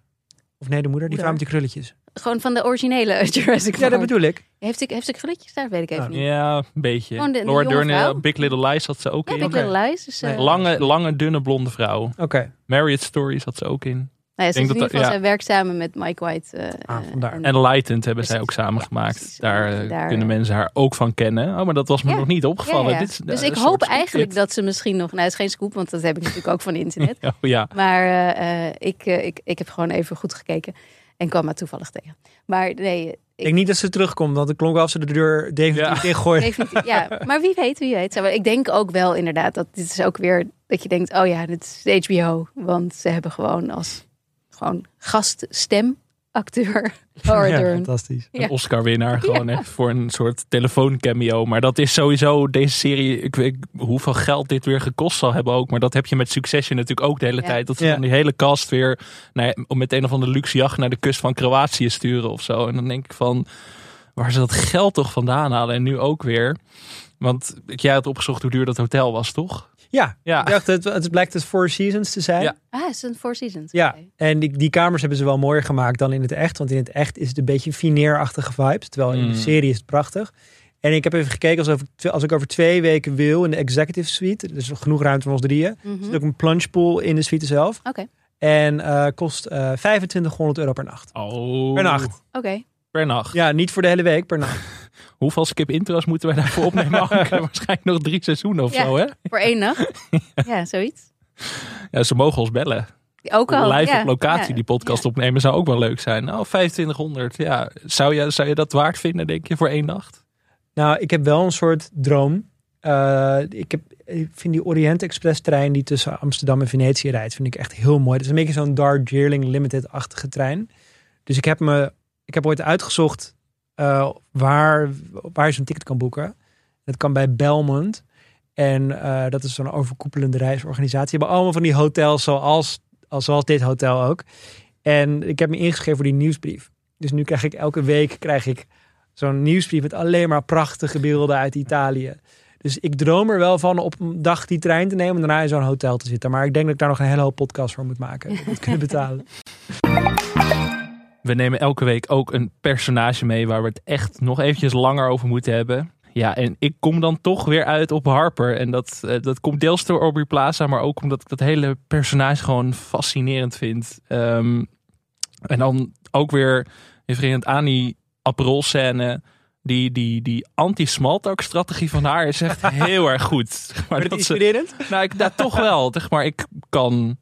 Of nee, de moeder, die vrouw met die krulletjes. Gewoon van de originele Jurassic Park. Ja, dat bedoel ik. Heeft ze, heeft krulletjes daar? Weet ik even Oh. niet. Ja, een beetje. Gewoon de- de Laura Dern, eh, vrouw? Big Little Lies had ze ook Ja, in. Big. Little Lies. Dus, eh, Nee. Lange, lange, dunne blonde vrouw. Oké. Marriott Story zat ze ook in. Nou ja, ze in ieder geval, dat- zij werkt samen met Mike White. eh, Ah, eh, vandaar. en- Enlightened hebben zij ook samen Ja, gemaakt. precies. Daar, eh, Daar, kunnen eh, mensen haar ook van kennen. Oh, maar dat was me Ja. nog niet opgevallen. Ja, ja. Dit is, dus eh, ik hoop eigenlijk dat ze misschien nog... Nou, het is geen scoop, want dat heb ik natuurlijk ook van internet. Ja, ja. Maar eh, eh, ik, eh, ik, ik heb gewoon even goed gekeken. En kwam maar toevallig tegen. Maar nee, Ik denk niet dat ze terugkomt, want het klonk wel of ze de deur definitief Ja. ingooit. definitief, ja. Maar wie weet, wie weet. Ik denk ook wel inderdaad dat dit is ook weer... Dat je denkt, oh ja, dit is HBO. Want ze hebben gewoon als gewoon gaststemacteur Laura Ja, Dern. fantastisch. Een Ja. Oscar-winnaar gewoon echt voor een soort telefooncameo. Maar dat is sowieso deze serie. Ik weet hoeveel geld dit weer gekost zal hebben ook. Maar dat heb je met Succession natuurlijk ook de hele Ja. tijd. Dat ze Ja. dan die hele cast weer nou ja, met een of andere luxe jacht naar de kust van Kroatië sturen of zo. En dan denk ik van, waar ze dat geld toch vandaan halen? En nu ook weer. Want jij had opgezocht hoe duur dat hotel was, toch? Ja, Ja. ik dacht, het, het blijkt het Four Seasons te zijn. Ja. Ah, het is een Four Seasons. Ja, en die, die kamers hebben ze wel mooier gemaakt dan in het echt. Want in het echt is het een beetje fineerachtige vibes. Terwijl in Mm. de serie is het prachtig. En ik heb even gekeken, als, over, als ik over twee weken wil in de executive suite. Dus genoeg ruimte voor ons drieën. Mhm. Er zit ook een plunge pool in de suite zelf. Oké. En eh, kost eh 2500 euro per nacht. Oh. Per nacht. Oké. Per nacht. Ja, niet voor de hele week, per nacht. Hoeveel skip intro's moeten wij daarvoor opnemen? Anke? Waarschijnlijk nog drie seizoenen of Ja. zo, hè? Voor één nacht. ja, zoiets. Ja, ze mogen ons bellen. Ook al. Live ja. op locatie Ja. die podcast Ja. opnemen zou ook wel leuk zijn. Nou, 2500. Ja. Zou, je, zou je dat waard vinden, denk je, voor één nacht? Nou, ik heb wel een soort droom. Eh, ik, heb, ik vind die Orient Express trein die tussen Amsterdam en Venetië rijdt, vind ik echt heel mooi. Het is een beetje zo'n Darjeeling Limited-achtige trein. Dus ik heb me, ik heb ooit uitgezocht eh, waar, waar je zo'n ticket kan boeken. Dat kan bij Belmont. En eh, dat is zo'n overkoepelende reisorganisatie. Die hebben allemaal van die hotels zoals, als- zoals dit hotel ook. En ik heb me ingeschreven voor die nieuwsbrief. Dus nu krijg ik elke week krijg ik zo'n nieuwsbrief met alleen maar prachtige beelden uit Italië. Dus ik droom er wel van op een dag die trein te nemen en daarna in zo'n hotel te zitten. Maar ik denk dat ik daar nog een hele hoop podcast voor moet maken. het kunnen betalen. We nemen elke week ook een personage mee waar we het echt nog eventjes langer over moeten hebben. Ja, en ik kom dan toch weer uit op Harper. En dat, eh, dat komt deels door Aubrey Plaza, maar ook omdat ik dat hele personage gewoon fascinerend vind. Ehm, en dan ook weer refererend aan die Aperol scène. Die, die, die anti-smalltalk strategie van haar is echt heel erg goed. Maar dat is ze, inspirerend? nou, ik, nou, toch wel. Zeg maar, ik kan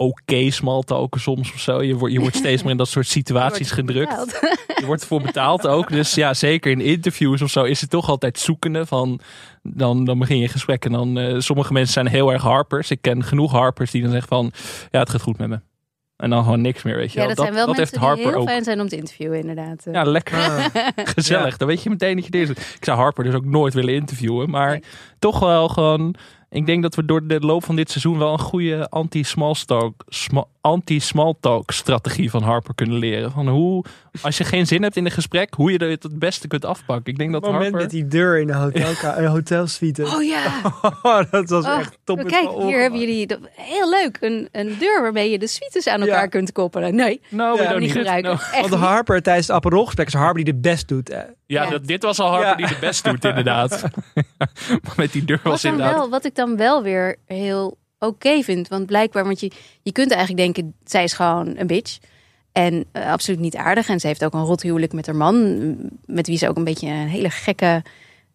oké smalltalken soms of zo. Je wordt, je wordt steeds meer in dat soort situaties gedrukt. Betaald. Je wordt ervoor betaald ook. Dus ja, zeker in interviews of zo is het toch altijd zoekende. Van, dan, dan begin je een gesprek en dan... eh, sommige mensen zijn heel erg harpers. Ik ken genoeg harpers die dan zeggen van... Ja, het gaat goed met me. En dan gewoon niks meer, weet je Ja, wel. dat, zijn wel dat mensen heeft Harper die heel ook. fijn zijn om te interviewen, inderdaad. Ja, lekker. Ah, Gezellig. Dan weet je meteen dat je deze... Ik zou Harper dus ook nooit willen interviewen. Maar Nee. toch wel gewoon... Ik denk dat we door de loop van dit seizoen wel een goede anti-smalltalk sma- anti-smalltalk strategie van Harper kunnen leren. Van hoe, als je geen zin hebt in een gesprek, hoe je het het beste kunt afpakken. Ik denk dat dat moment Harper... met die deur in de hotelka- een hotelsuite. Oh ja. dat was Oh, echt top. Kijk, hier hebben jullie heel leuk een, een deur waarmee je de suites aan elkaar Ja. kunt koppelen. Nee, No, we Ja, niet gebruiken. No. Echt Want. Harper tijdens het Aperol-gesprek is Harper die de best doet. Ja, Ja. Dat, dit was al Harper Ja. die het best doet, inderdaad. maar met die deur Wat, was dan inderdaad... wel, wat ik dan wel weer heel oké vind. Want blijkbaar, want je, je kunt eigenlijk denken, zij is gewoon een bitch. En eh, absoluut niet aardig. En ze heeft ook een rot huwelijk met haar man. Met wie ze ook een beetje een hele gekke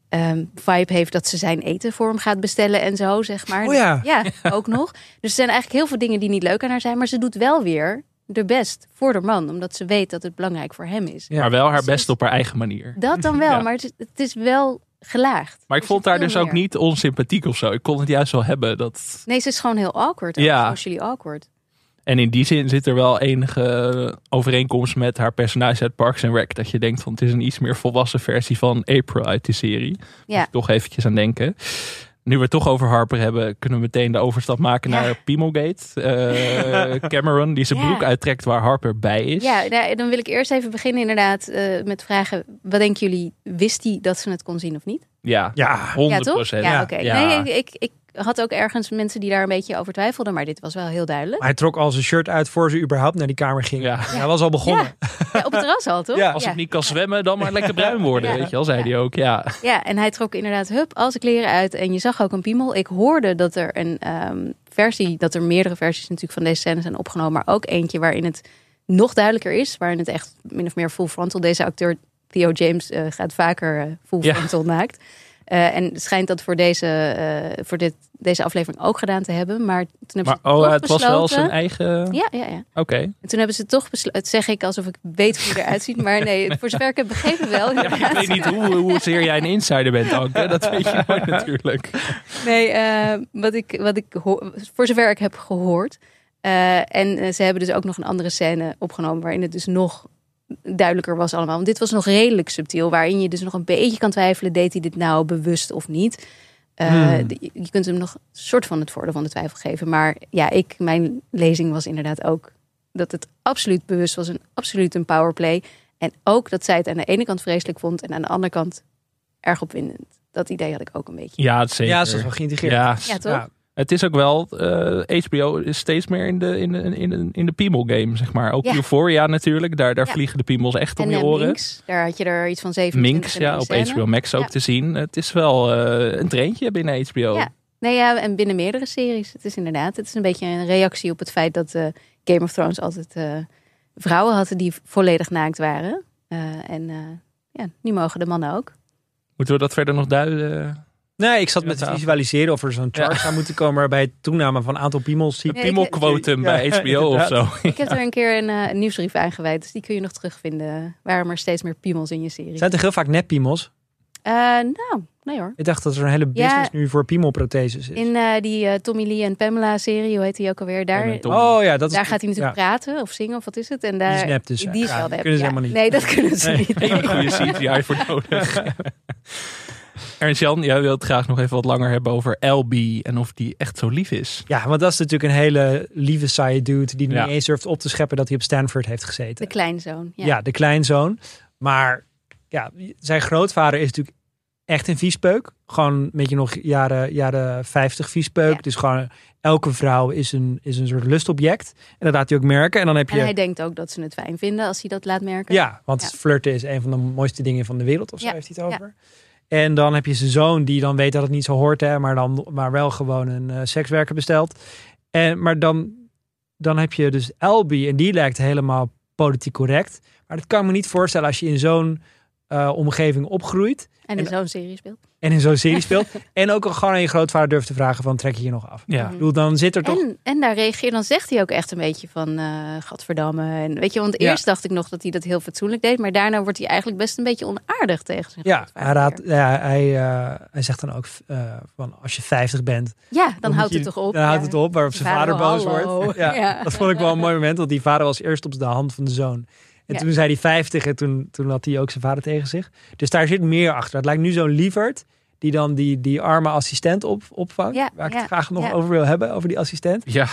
ehm, vibe heeft. Dat ze zijn eten voor hem gaat bestellen en zo, zeg maar. Oh ja. Ja, ook nog. Dus er zijn eigenlijk heel veel dingen die niet leuk aan haar zijn. Maar ze doet wel weer de best voor haar man. Omdat ze weet dat het belangrijk voor hem is. Ja. Maar wel haar best op haar eigen manier. Dat dan wel. Ja. Maar het is, het is wel gelaagd. Maar ik vond haar dus ook niet onsympathiek of zo. Ik kon het juist wel hebben. Dat... Nee, ze is gewoon heel awkward. Ja. Socially awkward. En in die zin zit er wel enige overeenkomst met haar personage uit Parks and Rec. Dat je denkt van het is een iets meer volwassen versie van April uit die serie. Moet Ja. ik toch eventjes aan denken. Nu we het toch over Harper hebben, kunnen we meteen de overstap maken Ja. naar Piemelgate. Eh, Cameron die zijn Ja. broek uittrekt waar Harper bij is. Ja, nou, dan wil ik eerst even beginnen inderdaad eh, met vragen. Wat denken jullie? Wist hij dat ze het kon zien of niet? ja, Ja, 100%. Ja, toch? Ja, Ja. oké. Ja. Nee, ik, ik, ik had ook ergens mensen die daar een beetje over twijfelden. Maar dit was wel heel duidelijk. hij trok al zijn shirt uit voor ze überhaupt naar die kamer ging. Ja. Hij was al begonnen. Ja, op het terras al, toch? Ja. Als ik niet kan zwemmen, dan maar lekker bruin worden. Ja. Weet je wel, zei hij ook. Ja. Ja, en hij trok inderdaad hup, al zijn kleren uit. En je zag ook een piemel. Ik hoorde dat er een ehm, versie, dat er meerdere versies natuurlijk van deze scène zijn opgenomen. Maar ook eentje waarin het nog duidelijker is. Waarin het echt min of meer full frontal. Deze acteur Theo James eh, gaat vaker eh, full Ja. frontal naakt. Eh, en het schijnt dat voor, deze, eh, voor dit, deze aflevering ook gedaan te hebben. Maar toen hebben Maar ze oh, het was wel zijn eigen... Ja, ja, ja. Oké. En toen hebben ze toch besloten, het zeg ik alsof ik weet hoe hij eruit ziet. Maar nee, voor zover ik heb begrepen wel. Ja, ik weet niet hoe, hoezeer jij een insider bent, Anke. Dat weet je nooit natuurlijk. Nee, eh, wat ik, wat ik voor zover ik heb gehoord. Eh, en ze hebben dus ook nog een andere scène opgenomen waarin het dus nog duidelijker was allemaal. Want dit was nog redelijk subtiel, waarin je dus nog een beetje kan twijfelen, deed hij dit nou bewust of niet? Eh, Hmm. Je kunt hem nog een soort van het voordeel van de twijfel geven. Maar ja, ik, mijn lezing was inderdaad ook dat het absoluut bewust was. En absoluut een powerplay. En ook dat zij het aan de ene kant vreselijk vond en aan de andere kant erg opwindend. Dat idee had ik ook een beetje. Ja, zeker. Ja, ze is wel geïntegreerd. Ja, Ja, toch? Ja. Het is ook wel... eh, HBO is steeds meer in de, in de, in de, in de piemel game, zeg maar. Ook Ja. Euphoria natuurlijk. Daar, daar Ja. vliegen de piemels echt om je eh, oren. Minx, daar had je er iets van 27 Minx, in ja, op scène. HBO Max ook Ja. te zien. Het is wel eh, een treintje binnen HBO. Ja. Nee, ja, en binnen meerdere series. Het is inderdaad, het is een beetje een reactie op het feit dat eh, Game of Thrones altijd eh, vrouwen hadden die volledig naakt waren. Eh, en eh, ja, nu mogen de mannen ook. Moeten we dat verder nog duiden? Nee, ik zat met tafel. visualiseren of er zo'n chart Ja. zou moeten komen waarbij het toename van aantal piemels ziet. Ja, Piemelquotum Ja, bij HBO of zo. Ik heb er een keer een, eh, een nieuwsbrief aangeweid, dus die kun je nog terugvinden. Waarom er steeds meer piemels in je serie? Zijn er heel vaak neppiemels? Eh, nou, nee hoor. Ik dacht dat er een hele Ja. business nu voor piemelprotheses is. In eh, die Tommy Lee en Pamela serie, hoe heet die ook alweer? Daar. Oh ja, dat is daar gaat hij natuurlijk ja. praten of zingen of wat is het? En daar, Die is nep dus. Die is wel die nep, kunnen ze ja. helemaal niet. Nee, dat kunnen ze Nee. niet. Hele goede CGI voor nodig. Ernst-Jan, jij wilt graag nog even wat langer hebben over Elby en of die echt zo lief is. Ja, want dat is natuurlijk een hele lieve saaie dude die Ja. niet eens durft op te scheppen dat hij op Stanford heeft De gezeten. kleinzoon. Ja. Ja, de kleinzoon. Maar ja, zijn grootvader is natuurlijk echt een viespeuk. Gewoon een beetje nog jaren, jaren 50 viespeuk. Ja. Dus gewoon elke vrouw is een, is een soort lustobject. En dat laat hij ook merken. En dan heb En je... hij denkt ook dat ze het fijn vinden als hij dat laat merken. Ja, want Ja. flirten is een van de mooiste dingen van de wereld. Of zo Ja, heeft hij het over. En dan heb je zijn zoon die dan weet dat het niet zo hoort. Hè, maar, dan, maar wel gewoon een eh, sekswerker bestelt. En, maar dan, dan heb je dus Elby. En die lijkt helemaal politiek correct. Maar dat kan ik me niet voorstellen als je in zo'n eh, omgeving opgroeit. En in zo'n serie speelt. En in zo'n serie speelt. en ook gewoon aan je grootvader durft te vragen van trek je hier nog af. Ja. Ik bedoel, dan zit er toch... En, en daar reageert, dan zegt hij ook echt een beetje van eh gadverdamme. En weet je, want Ja. eerst dacht ik nog dat hij dat heel fatsoenlijk deed. Maar daarna wordt hij eigenlijk best een beetje onaardig tegen zijn Ja, grootvader hij, raadt, weer. ja hij, eh, hij zegt dan ook eh, van als je 50 bent, Ja, dan, houdt je- het toch op. Dan houdt het op, waarop zijn vader, Vader, boos hallo. wordt. Ja, Ja. Dat vond ik wel een mooi moment, want die vader was eerst op de hand van de zoon. En Ja. toen zei hij 50 en toen, toen had hij ook zijn vader tegen zich. Dus daar zit meer achter. Het lijkt nu zo'n lieverd die dan die, die arme assistent op, opvangt. Ja, waar ik het graag nog ja. over wil hebben, over die assistent. Ja.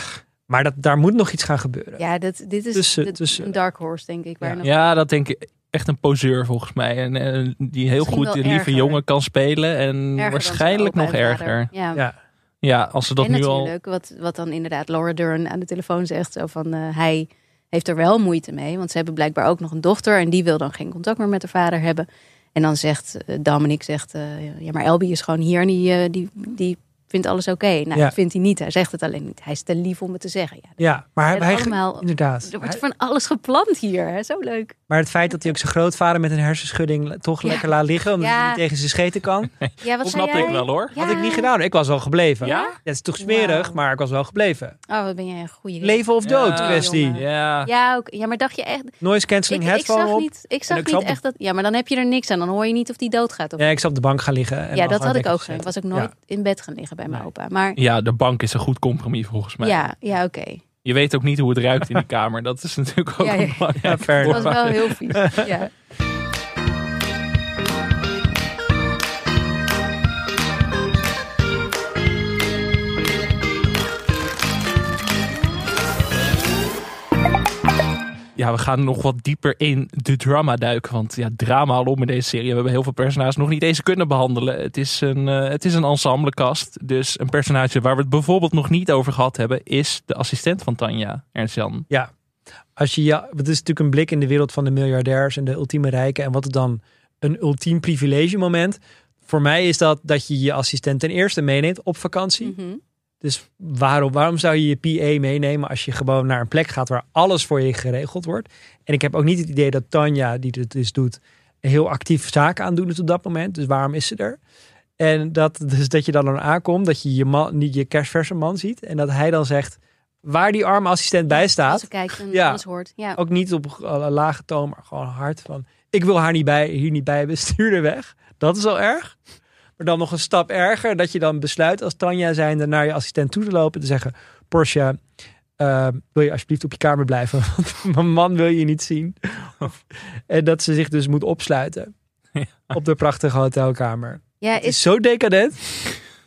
Maar dat, daar moet nog iets gaan gebeuren. Ja, dat, dit is Tussen- dit- tussen- een dark horse, denk ik. Waar Ja. nog- ja, dat denk ik echt een poseur volgens mij. En, eh, die heel Misschien goed de lieve erger. jongen kan spelen. En erger waarschijnlijk nog erger. Ja. Ja. Ja, als ze dat en nu al... wat, wat dan inderdaad Laura Dern aan de telefoon zegt. Zo van, eh, hij heeft er wel moeite mee. Want ze hebben blijkbaar ook nog een dochter. En die wil dan geen contact meer met haar vader hebben. En dan zegt eh, Dominic, zegt, eh, ja maar Elby is gewoon hier. En die, eh, die, die vindt alles oké. Nou, Ja. dat vindt hij niet. Hij zegt het alleen niet. Hij is te lief om het te zeggen. Ja, Ja, maar hij, allemaal- inderdaad. er wordt van alles gepland hier. Hè? Zo leuk. Maar het feit dat hij ook zijn grootvader met een hersenschudding toch Ja. lekker laat liggen, omdat Ja. hij niet tegen zijn scheten kan, Ja, wat Dat zei snap ik wel hoor. Ja. had ik niet gedaan. Ik was wel gebleven. Ja? het is toch smerig, maar ik was wel gebleven. Oh, wat ben jij een goede Leven of dood Ja, kwestie. Ja. Ja, ook, ja, maar dacht je echt... Noise cancelling Ik, ik headphone zag op. niet, ik zag ik niet echt dat... Ja, maar dan heb je er niks aan. Dan hoor je niet of die doodgaat. Of Ja, ik zat op de bank gaan liggen. En ja, dat had ik ook gedaan. Ik was ook nooit in bed gaan liggen bij mijn Nee. opa. Maar Ja, de bank is een goed compromis volgens mij. ja, ja oké. Je weet ook niet hoe het ruikt in die kamer. Dat is natuurlijk ook Ja, ja. een belangrijk Het was wel heel vies. Ja. Ja, we gaan nog wat dieper in de drama duiken. Want ja, drama alom in deze serie. We hebben heel veel personages nog niet eens kunnen behandelen. Het is een, eh, het is een ensemblekast. Dus een personage waar we het bijvoorbeeld nog niet over gehad hebben... is de assistent van Tanja, Ernst-Jan. Als je, ja, het is natuurlijk een blik in de wereld van de miljardairs en de ultieme rijken. En wat is dan een ultiem privilege moment? Voor mij is dat dat je je assistent ten eerste meeneemt op vakantie. Mhm. Dus waarom, waarom zou je je PA meenemen als je gewoon naar een plek gaat waar alles voor je geregeld wordt? En ik heb ook niet het idee dat Tanja, die dit dus doet, heel actief zaken aan doen is op dat moment. Dus waarom is ze er? En dat, dus dat je dan dan aankomt, dat je je, man, niet je kerstverse man ziet. En dat hij dan zegt, waar die arme assistent bij Als staat. ze kijkt en Ja. alles hoort. Ja. Ook niet op een lage toon, maar gewoon hard van... Ik wil haar niet bij, hier niet bij hebben, stuur er weg. Dat is al erg. Maar dan nog een stap erger, dat je dan besluit als Tanja zijnde naar je assistent toe te lopen. Te zeggen, Porsche, eh, wil je alsjeblieft op je kamer blijven? Want mijn man wil je niet zien. en dat ze zich dus moet opsluiten Ja. op de prachtige hotelkamer. ja, is is, zo decadent.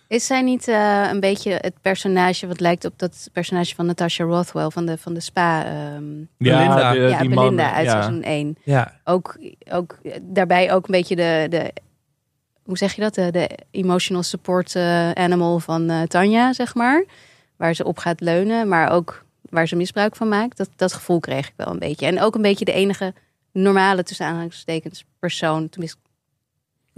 is zij niet eh, een beetje het personage wat lijkt op dat personage van Natasha Rothwell van de, van de spa? ehm, Belinda. de- ja, die Belinda man, uit ja. seizoen 1. Ja, Ook, ook daarbij ook een beetje de, de hoe zeg je dat? De, de emotional support eh, animal van eh, Tanja, zeg maar. Waar ze op gaat leunen, maar ook waar ze misbruik van maakt. Dat, dat gevoel kreeg ik wel een beetje. En ook een beetje de enige normale, tussen aanhalingstekens, persoon. Tenminste,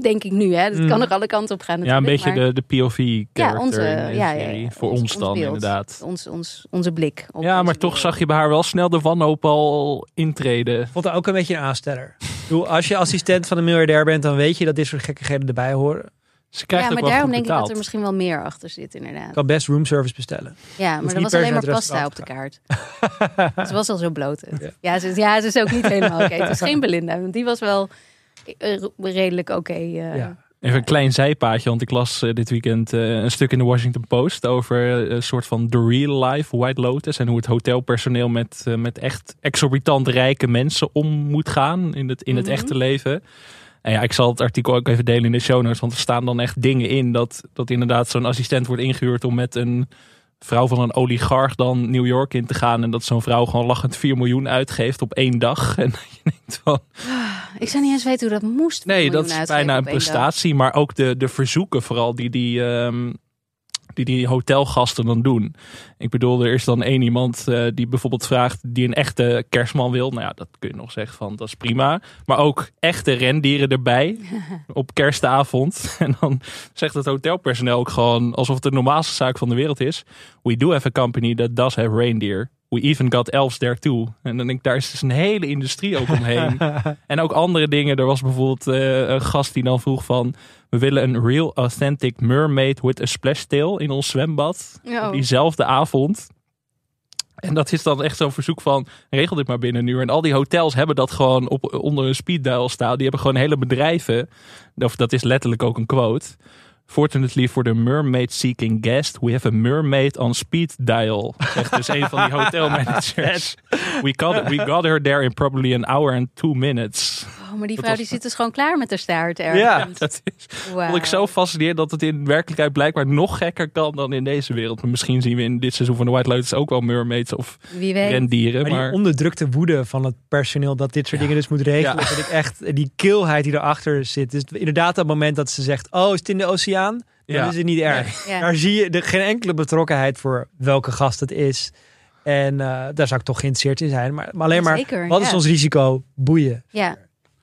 denk ik nu, hè. Dat Mm. kan nog alle kanten op gaan Ja, een beetje maar de, de POV-character onze- in deze ja, ja, ja. Voor Ons- dan, beeld. inderdaad. Ons, ons, onze blik. op Ja, maar toch zag je bij haar wel snel de wanhoop al intreden. ik vond dat ook een beetje een aansteller. Bedoel, als je assistent van een miljardair bent, dan weet je dat dit soort gekkigheden erbij horen. Ze krijgt Ja, maar daarom denk ik dat er misschien wel meer achter zit, inderdaad. Ik kan best roomservice bestellen. Ja, maar er was alleen maar pasta op de kaart. ze was al zo bloot. Ja. Ja, ze, ja, ze is ook niet helemaal oké. Het is geen Belinda, want die was wel redelijk oké. eh. Ja. Even een klein zijpaadje, want ik las eh, dit weekend eh, een stuk in de Washington Post over eh, een soort van the real life White Lotus en hoe het hotelpersoneel met, eh, met echt exorbitant rijke mensen om moet gaan in het, in het Mhm. echte leven. En ja, ik zal het artikel ook even delen in de show notes, want er staan dan echt dingen in dat, dat inderdaad zo'n assistent wordt ingehuurd om met een vrouw van een oligarch dan New York in te gaan en dat zo'n vrouw gewoon lachend 4 miljoen uitgeeft op één dag. En je denkt van, Ik zou niet eens weten hoe dat moest. Nee, dat is bijna een dag. prestatie. Maar ook de, de verzoeken vooral die die, ehm, die die hotelgasten dan doen. Ik bedoel, er is dan één iemand eh, die bijvoorbeeld vraagt... die een echte kerstman wil. Nou ja, dat kun je nog zeggen van, dat is prima. Maar ook echte rendieren erbij op kerstavond. En dan zegt het hotelpersoneel ook gewoon... alsof het de normaalste zaak van de wereld is. We do have a company that does have reindeer. We even got elves there too. En dan denk ik, daar is dus een hele industrie ook omheen. En ook andere dingen. Er was bijvoorbeeld eh, een gast die dan vroeg van... We willen een real authentic mermaid with a splash tail in ons zwembad. Oh. Op diezelfde avond. En dat is dan echt zo'n verzoek van... Regel dit maar binnen nu. En al die hotels hebben dat gewoon op, onder een speed dial staan. Die hebben gewoon hele bedrijven. Of dat is letterlijk ook een quote. Fortunately for the mermaid seeking guest, we have a mermaid on speed dial. Zegt dus een van die hotelmanagers. We got, we got her there in probably an hour and two minutes. Oh, maar die Dat vrouw was- die zit dus gewoon klaar met haar staart Ja. ergens. Dat is, Wauw. vond ik zo fascinerend dat het in werkelijkheid blijkbaar nog gekker kan dan in deze wereld. Maar misschien zien we in dit seizoen van de White Lotus ook wel mermaids of Wie weet. rendieren. Maar, Maar, die onderdrukte woede van het personeel dat dit soort Ja. dingen dus moet regelen. Ja. Dat ik echt, die kilheid die erachter zit. Dus inderdaad dat moment dat ze zegt, oh is het in de oceaan? Dan Ja. is het niet erg. Ja. Daar zie je de, geen enkele betrokkenheid voor welke gast het is. En eh, daar zou ik toch geïnteresseerd in zijn. Maar, maar alleen maar, Zeker, wat is ja. ons risico? Boeien. Ja,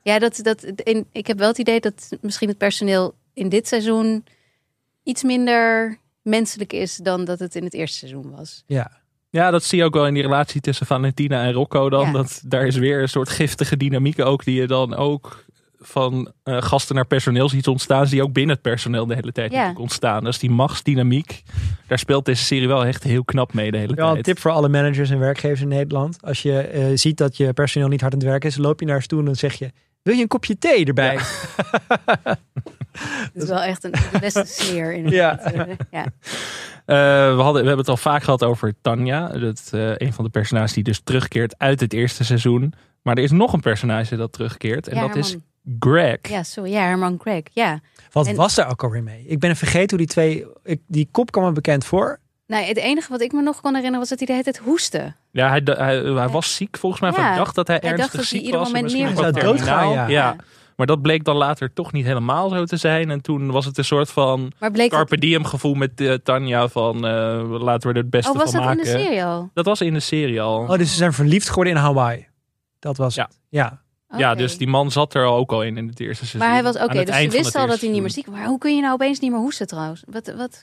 ja dat, dat, in, ik heb wel het idee dat misschien het personeel in dit seizoen iets minder menselijk is dan dat het in het eerste seizoen was. Ja. Ja, dat zie je ook wel in die relatie tussen Valentina en Rocco dan. Ja. Dat, daar is weer een soort giftige dynamiek ook die je dan ook van eh, gasten naar personeel ziet ontstaan. Die ook binnen het personeel de hele tijd Ja. ontstaan. Dus die machtsdynamiek, daar speelt deze serie wel echt heel knap mee de hele Wel een tijd. tip voor alle managers en werkgevers in Nederland. Als je eh, ziet dat je personeel niet hard aan het werk is, loop je naar ze toe en dan zeg je: Wil je een kopje thee erbij? Het is wel echt een beste sneer in het Ja. ja. Eh, we, hadden, we hebben het al vaak gehad over Tanja. Dat, eh, een van de personages die dus terugkeert uit het eerste seizoen. Maar er is nog een personage dat terugkeert. En Ja, dat is. Greg. Ja, sorry. Ja, Herman Craig. Ja. Wat En- was daar ook alweer mee? Ik ben vergeten hoe die twee. Ik, die kop kwam me bekend voor. Nou, het enige wat ik me nog kon herinneren was dat hij de hele tijd hoestte. Ja, hij, hij, hij was ziek volgens mij. Hij dacht dat hij hij dacht ernstig dat hij ziek ieder was. en moment neer ook zou doodgaan, ja. ja. Maar dat bleek dan later toch niet helemaal zo te zijn. En toen was het een soort van dat... carpe diem gevoel met eh, Tanja van eh, laten we er het beste Oh, was van dat in maken. de serie al? Dat was in de serie al. Oh, dus ze zijn verliefd geworden in Hawaii. Dat was Ja. het. Ja. Ja, dus die man zat er ook al in in het eerste seizoen. Maar hij was oké, dus ze het al dat hij niet meer ziek was. Maar hoe kun je nou opeens niet meer hoesten trouwens? Wat, wat,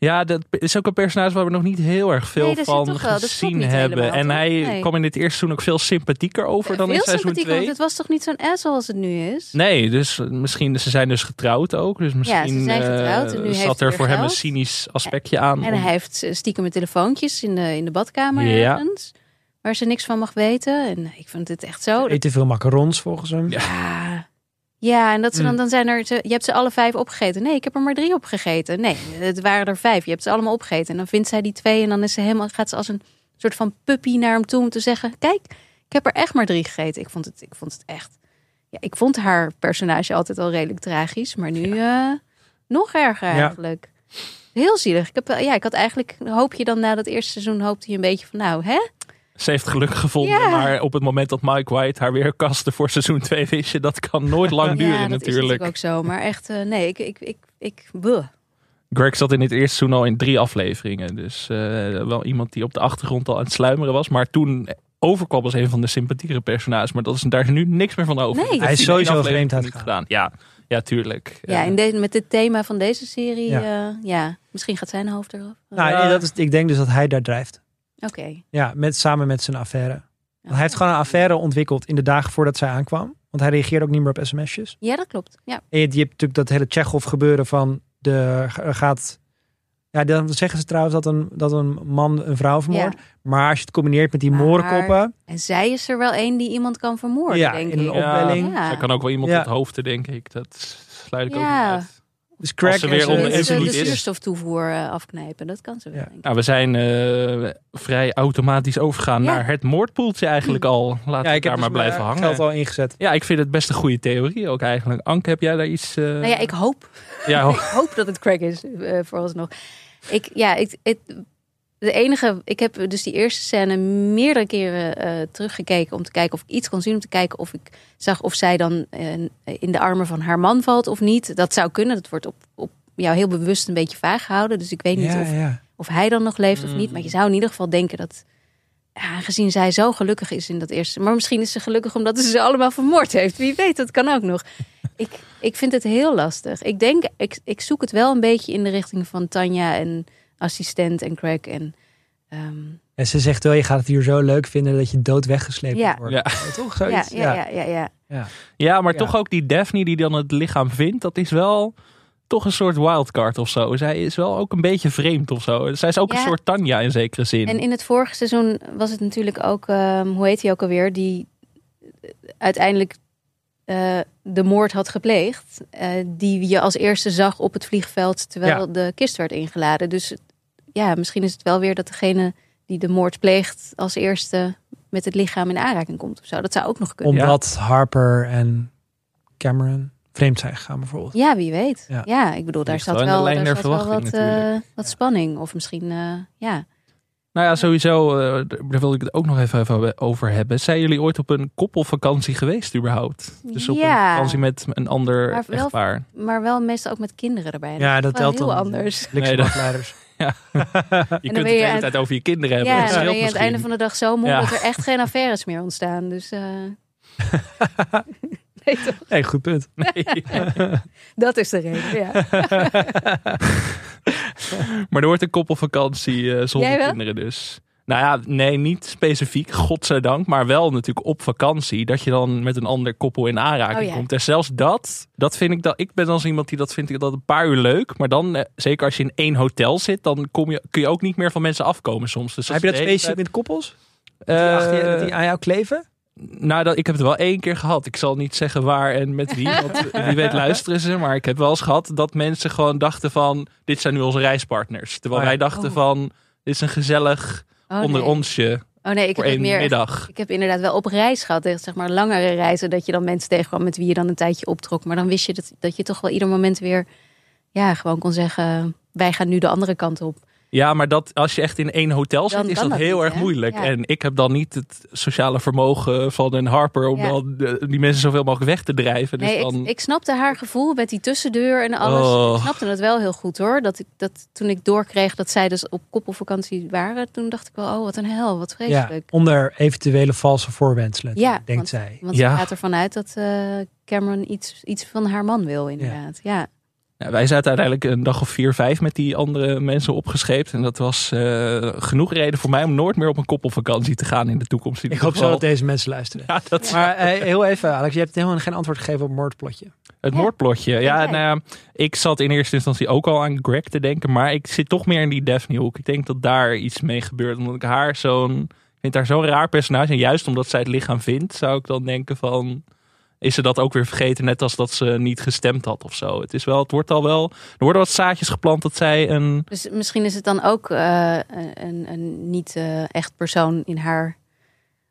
Ja, dat is ook een personage waar we nog niet heel erg veel Nee, van gezien hebben. helemaal, En toch? hij Nee. kwam in dit eerste seizoen ook veel sympathieker over dan in veel seizoen sympathieker, 2. want het was toch niet zo'n asshole als het nu is? Nee, dus misschien, ze zijn dus getrouwd ook. Dus misschien zijn getrouwd eh, en nu heeft zat hij er voor hem een cynisch aspectje aan. En om- hij heeft eh, stiekem met telefoontjes in de, in de badkamer Ja. ergens. Waar ze niks van mag weten. En ik vind het echt zo. Eet te veel macarons volgens hem. Ja. Ja. En dat ze dan, Mm. dan zijn er. Ze, je hebt ze alle vijf opgegeten. Nee, ik heb er maar drie opgegeten. Nee, het waren er vijf. Je hebt ze allemaal opgegeten. En dan vindt zij die twee. En dan is ze helemaal, gaat ze als een soort van puppy naar hem toe om te zeggen: Kijk, ik heb er echt maar drie gegeten. Ik vond het, ik vond het echt. Ja, ik vond haar personage altijd al redelijk tragisch. Maar nu eh, nog erger Ja. eigenlijk. Heel zielig. Ik, heb, wel- ja, ik had eigenlijk, hoop je dan na dat eerste seizoen, hoopte je een beetje van, nou, hè? Ze heeft geluk gevonden, maar op het moment dat Mike White haar weer kastte voor seizoen 2, wist je dat kan nooit lang duren ja, dat is natuurlijk. natuurlijk ook zo. Maar echt, eh, nee, ik, ik, ik, ik, buh. Greg zat in het eerste seizoen al in drie afleveringen. Dus eh, wel iemand die op de achtergrond al aan het sluimeren was. Maar toen overkwam als een van de sympathiekere personages. Maar dat is, daar is nu niks meer van over. Nee. Hij is sowieso vreemd niet uitgegaan. gedaan. Ja, ja, tuurlijk. Ja, Eh, in met het thema van deze serie, Ja. ja, ja misschien gaat zijn hoofd eraf. Nou, Ja. dat is, ik denk dus dat hij daar drijft. Oké. Ja, met, samen met zijn affaire. Want hij heeft gewoon een affaire ontwikkeld in de dagen voordat zij aankwam. Want hij reageerde ook niet meer op sms'jes. Ja, dat klopt. Ja. En je, je hebt natuurlijk dat hele Tsjechov gebeuren van de gaat. Ja, dan zeggen ze trouwens dat een, dat een man een vrouw vermoordt. Maar als je het combineert met die Maar- moorkoppen. En zij is er wel één die iemand kan vermoorden, Ja, denk in een ik. opwelling. Ja. Zij kan ook wel iemand het hoofd, denk ik. Dat sluit ik ook Ja. niet uit. Dus crack Als ze weer ze eh, niet de is. zuurstoftoevoer eh, afknijpen, dat kan ze wel, Ja. Nou, we zijn eh, vrij automatisch overgegaan Ja. naar het moordpoeltje eigenlijk al. Laten we ik daar dus maar blijven hangen. geld al ingezet. Ja, ik vind het best een goede theorie ook eigenlijk. Anke, heb jij daar iets... eh, Nou ja, ik hoop, ja, ik hoop dat het crack is, eh vooralsnog. Ik, ja, ik, het, de enige, ik heb dus die eerste scène meerdere keren eh, teruggekeken om te kijken of ik iets kon zien, om te kijken of ik zag of zij dan eh, in de armen van haar man valt of niet. Dat zou kunnen. Dat wordt op, op jou heel bewust een beetje vaag gehouden. Dus ik weet niet Ja, of, ja. of hij dan nog leeft of niet. Mm. Maar je zou in ieder geval denken dat, ja, aangezien zij zo gelukkig is in dat eerste. Maar misschien is ze gelukkig omdat ze ze allemaal vermoord heeft. Wie weet, dat kan ook nog. Ik, ik vind het heel lastig. Ik denk, ik, ik zoek het wel een beetje in de richting van Tanja en assistent en Craig. En, ehm, En ze zegt wel, je gaat het hier zo leuk vinden dat je dood weggesleept Ja. wordt. Ja. Toch ja, zoiets? ja, ja, ja, ja. ja, maar Ja. toch ook die Daphne die dan het lichaam vindt, dat is wel toch een soort wildcard of zo. Zij is wel ook een beetje vreemd of zo. Zij is ook een soort Tanja in zekere zin. En in het vorige seizoen was het natuurlijk ook, ehm, hoe heet hij ook alweer, die eh, uiteindelijk eh, de moord had gepleegd. eh, die je als eerste zag op het vliegveld terwijl de kist werd ingeladen. Dus ja, misschien is het wel weer dat degene die de moord pleegt als eerste met het lichaam in aanraking komt of zo. Dat zou ook nog kunnen. Omdat Harper en Cameron vreemd zijn gegaan bijvoorbeeld. Ja, wie weet. Ja. Ja, ik bedoel, daar zat wel daar zat wel wat, eh, wat spanning. Of misschien, eh, ja. Nou ja, sowieso, eh, daar wil ik het ook nog even even over hebben. Zijn jullie ooit op een koppelvakantie geweest überhaupt? Dus op Ja. een vakantie met een ander Maar wel- echtpaar. Maar wel meestal ook met kinderen erbij. Ja, is dat wel telt heel dan anders. Nee, dat- Je kunt het de hele tijd over je kinderen hebben. Ja, dan ben aan het einde van de dag zo moe Ja. dat er echt geen affaires meer ontstaan. Dus eh, Nee, toch? Nee, goed punt. Nee. Dat is de reden, ja. maar er wordt een koppelvakantie eh, zonder kinderen dus. Nou ja, nee, niet specifiek, godzijdank. Maar wel natuurlijk op vakantie. Dat je dan met een ander koppel in aanraking Oh ja. komt. En zelfs dat, dat vind ik dat. Ik ben dan zo iemand die dat vindt dat een paar uur leuk. Maar dan, eh, zeker als je in één hotel zit, dan kom je, kun je ook niet meer van mensen afkomen soms. Dus Heb je dat specifiek met koppels? tijd- Die, achter Eh, die aan jou kleven? Nou, dat, ik heb het wel één keer gehad. Ik zal niet zeggen waar en met wie. Want wie weet luisteren ze. Maar ik heb wel eens gehad dat mensen gewoon dachten van... Dit zijn nu onze reispartners. Terwijl Oh ja. wij dachten Oh. van... Dit is een gezellig Oh, onder nee. onsje Oh nee, ik heb één meer. middag. Ik heb inderdaad wel op reis gehad, zeg maar langere reizen, dat je dan mensen tegenkwam met wie je dan een tijdje optrok. Maar dan wist je dat, dat je toch wel ieder moment weer, ja, gewoon kon zeggen, wij gaan nu de andere kant op. Ja, maar dat, als je echt in één hotel zit, Dan is dat dat heel niet, erg hè? moeilijk. Ja. En ik heb dan niet het sociale vermogen van een Harper... om Ja. dan de- die mensen zoveel mogelijk weg te drijven. Dus Nee, dan... ik, ik snapte haar gevoel met die tussendeur en alles. Oh. Ik snapte het wel heel goed hoor. Dat ik, dat, toen ik doorkreeg dat zij dus op koppelvakantie waren, toen dacht ik wel, oh wat een hel, wat Ja, vreselijk. onder eventuele valse voorwenselen, Ja, denkt want- zij. Want Ja. ze gaat ervan uit dat eh, Cameron iets, iets van haar man wil inderdaad. Ja. Ja, wij zaten uiteindelijk een dag of vier, vijf met die andere mensen opgescheept. En dat was eh, genoeg reden voor mij om nooit meer op een koppelvakantie te gaan in de toekomst. In Ik hoop zo dat deze mensen luisteren. Ja, dat Maar eh, heel even, Alex, je hebt helemaal geen antwoord gegeven op het moordplotje. Het Ja. moordplotje. Ja, nou ja, ik zat in eerste instantie ook al aan Greg te denken. Maar ik zit toch meer in die Daphne hoek. Ik denk dat daar iets mee gebeurt. Omdat ik haar zo'n... Ik vind haar zo'n raar personage. En juist omdat zij het lichaam vindt, zou ik dan denken van... Is ze dat ook weer vergeten, net als dat ze niet gestemd had of zo. Het is wel, het wordt al wel... Er worden wat zaadjes geplant dat zij een... Dus misschien is het dan ook eh, een, een niet eh, echt persoon in haar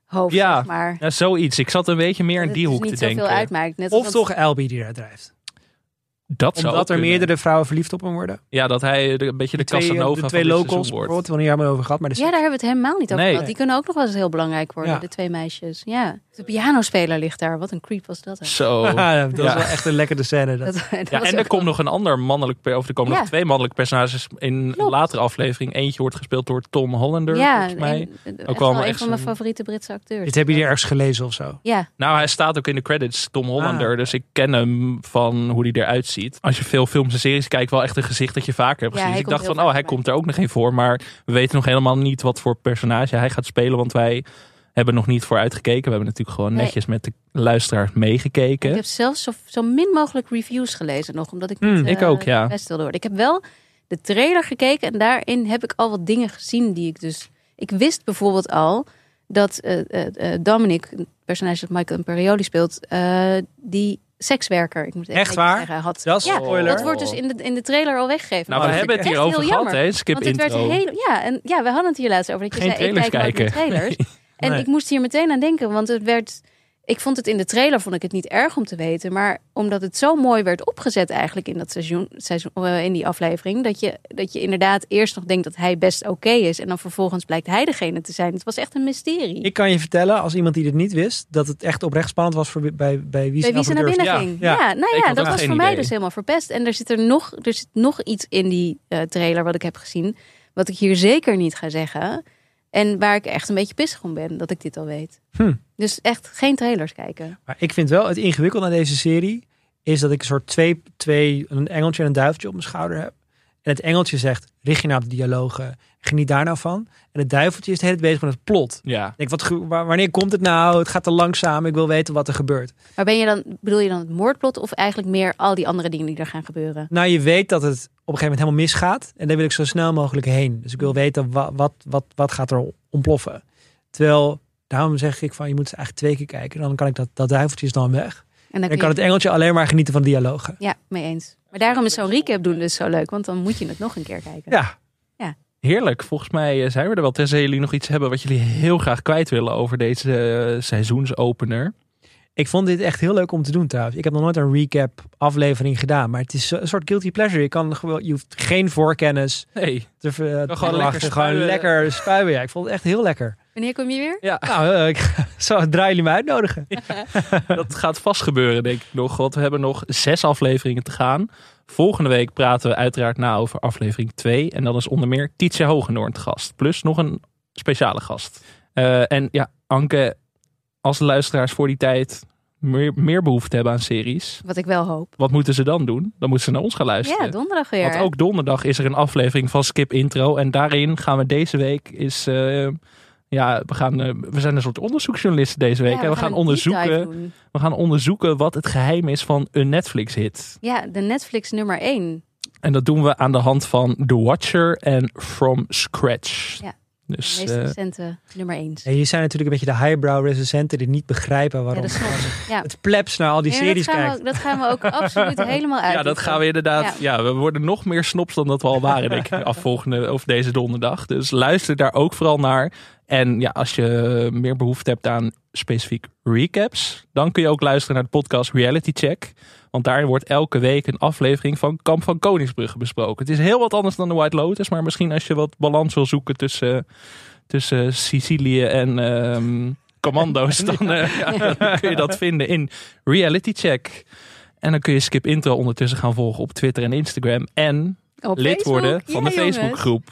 hoofd, Ja, zeg maar. Ja, zoiets. Ik zat een beetje meer in die het hoek dus te niet zoveel denken. uitmaakt. Net Of als toch Albie die eruit drijft. Dat zou Omdat ook er kunnen. meerdere vrouwen verliefd op hem worden. Ja, dat hij de, een beetje de, twee, Casanova de twee van locals, wordt. bijvoorbeeld, we hebben het niet helemaal over gehad. Maar de Ja, daar hebben we het helemaal niet over Nee. gehad. Die kunnen ook nog wel eens heel belangrijk worden, Ja. de twee meisjes. Ja, de pianospeler ligt daar. Wat een creep was dat. hè? Zo. Ja, dat Ja. was wel echt een lekkere scène. Dat. Dat, dat Ja, en er ook komt nog een ander mannelijk, per- of er komen Ja. nog twee mannelijke personages in een latere aflevering. Eentje wordt gespeeld door Tom Hollander, ja, volgens mij. een- echt wel een echt van mijn favoriete Britse acteurs. Dit heb je hier ergens gelezen of zo. Ja, Nou, hij staat ook in de credits, Tom Hollander. Ah. Dus ik ken hem van hoe hij eruit ziet. Als je veel films en series kijkt, wel echt een gezicht dat je vaker hebt Ja, gezien. Dus ik dacht van, oh, hij komt er ook nog geen voor. Maar we weten nog helemaal niet wat voor personage hij gaat spelen. Want wij hebben nog niet voor uitgekeken. We hebben natuurlijk gewoon Nee. netjes met de luisteraars meegekeken. ik heb zelfs zo, zo min mogelijk reviews gelezen nog, omdat ik Hmm, niet ik eh, ook, ja. best wilde worden. Ik heb wel de trailer gekeken en daarin heb ik al wat dingen gezien die ik dus... Ik wist bijvoorbeeld al dat eh, eh, Dominic, een personage dat Michael Imperioli speelt, die sekswerker, ik moet Echt waar? zeggen, had. Dat is ja, spoiler. dat wordt dus in de, in de trailer al weggegeven. Nou, we hebben het hier over gehad, jammer. hè? Skip Want het werd heel, ja, en ja, we hadden het hier laatst over. Dat je Geen zei, ik kijk kijken. trailers. En Nee. ik moest hier meteen aan denken, want het werd. Ik vond het in de trailer vond ik het niet erg om te weten, maar omdat het zo mooi werd opgezet eigenlijk in dat seizoen, seizoen eh, in die aflevering, dat je dat je inderdaad eerst nog denkt dat hij best oké is en dan vervolgens blijkt hij degene te zijn. Het was echt een mysterie. Ik kan je vertellen, als iemand die dit niet wist, dat het echt oprecht spannend was voor, bij, bij wie bij wie ze naar binnen ging. Ja. Ja, nou ja, dat was voor mij idee. dus helemaal verpest. En er zit er nog, er zit nog iets in die eh, trailer wat ik heb gezien, wat ik hier zeker niet ga zeggen. En waar ik echt een beetje pissig om ben, dat ik dit al weet. Hm. Dus echt geen trailers kijken. Maar ik vind wel het ingewikkelde aan deze serie is dat ik een soort twee, twee een engeltje en een duiveltje op mijn schouder heb. En het engeltje zegt, richt je nou op de dialogen, geniet daar nou van. En het duiveltje is de hele tijd bezig met het plot. Ja. Ik denk, wat, wanneer komt het nou? Het gaat te langzaam, ik wil weten wat er gebeurt. Maar ben je dan, bedoel je dan het moordplot of eigenlijk meer al die andere dingen die er gaan gebeuren? Nou, je weet dat het op een gegeven moment helemaal misgaat. En daar wil ik zo snel mogelijk heen. Dus ik wil weten, wat, wat, wat, wat gaat er ontploffen? Terwijl, daarom zeg ik van, je moet het eigenlijk twee keer kijken. Dan kan ik dat, dat duiveltje is dan weg. En dan En kan je- het engeltje alleen maar genieten van de dialogen. Ja, mee eens. Maar daarom is zo'n recap doen dus zo leuk, want dan moet je het nog een keer kijken. Ja, Heerlijk. Volgens mij eh, zijn we er wel. Tenzij jullie nog iets hebben wat jullie heel graag kwijt willen over deze eh, seizoensopener. ik vond dit echt heel leuk om te doen trouwens. Ik heb nog nooit een recap aflevering gedaan. Maar het is een soort guilty pleasure. Je, kan gewoon, je hoeft geen voorkennis Nee. te, te gewoon lachen. lekker Gewoon spuien. lekker spuien. Ja, ik vond het echt heel lekker. Wanneer kom je weer? Ja, Nou, eh, ik zou draaien jullie me uitnodigen. dat gaat vast gebeuren, denk ik nog. Want we hebben nog zes afleveringen te gaan. Volgende week praten we uiteraard na over aflevering 2. En dan is onder meer Tietje Hogenoorn te gast. Plus nog een speciale gast. Eh, en ja, Anke, als de luisteraars voor die tijd meer, meer behoefte hebben aan series, Wat ik wel hoop. wat moeten ze dan doen? Dan moeten ze naar ons gaan luisteren. Ja, donderdag weer. Want ook donderdag is er een aflevering van Skip Intro. En daarin gaan we deze week is. eh, ja, we, gaan, eh, we zijn een soort onderzoeksjournalisten deze week. Ja, en we, gaan, onderzoeken, we gaan onderzoeken wat het geheim is van een Netflix-hit. Ja, de Netflix nummer 1. En dat doen we aan de hand van The Watcher en From Scratch. Ja, Dus De meest eh, recente nummer 1. En hier zijn natuurlijk een beetje de highbrow recensenten die niet begrijpen Ja, waarom ik. Ja. het plebs naar al die series dat, kijkt. we, dat gaan we ook absoluut helemaal uit. ja, dat gaan we inderdaad. Ja. we worden nog meer snops dan dat we al waren, denk ik, afvolgende of deze donderdag. Dus luister daar ook vooral naar. En ja, als je meer behoefte hebt aan specifiek recaps, dan kun je ook luisteren naar de podcast Reality Check. Want daarin wordt elke week een aflevering van Kamp van Koningsbrugge besproken. Het is heel wat anders dan de White Lotus, maar misschien als je wat balans wil zoeken tussen, tussen Sicilië en ehm, commando's, dan, eh, ja, dan kun je dat vinden in Reality Check. En dan kun je Skip Intro ondertussen gaan volgen op Twitter en Instagram. En Op lid Facebook? worden van Ja, de. Facebookgroep.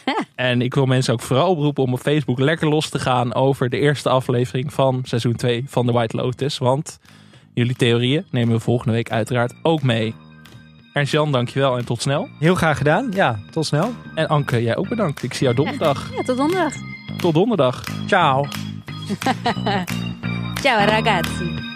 en ik wil mensen ook vooral oproepen om op Facebook lekker los te gaan over de eerste aflevering van seizoen 2 van The White Lotus. Want jullie theorieën nemen we volgende week uiteraard ook mee. Ernst Jan, dankjewel en tot snel. Heel graag gedaan. Ja, tot snel. En Anke, jij ook bedankt. Ik zie jou donderdag. Ja, tot donderdag. Tot donderdag. Ciao. Ciao ragazzi.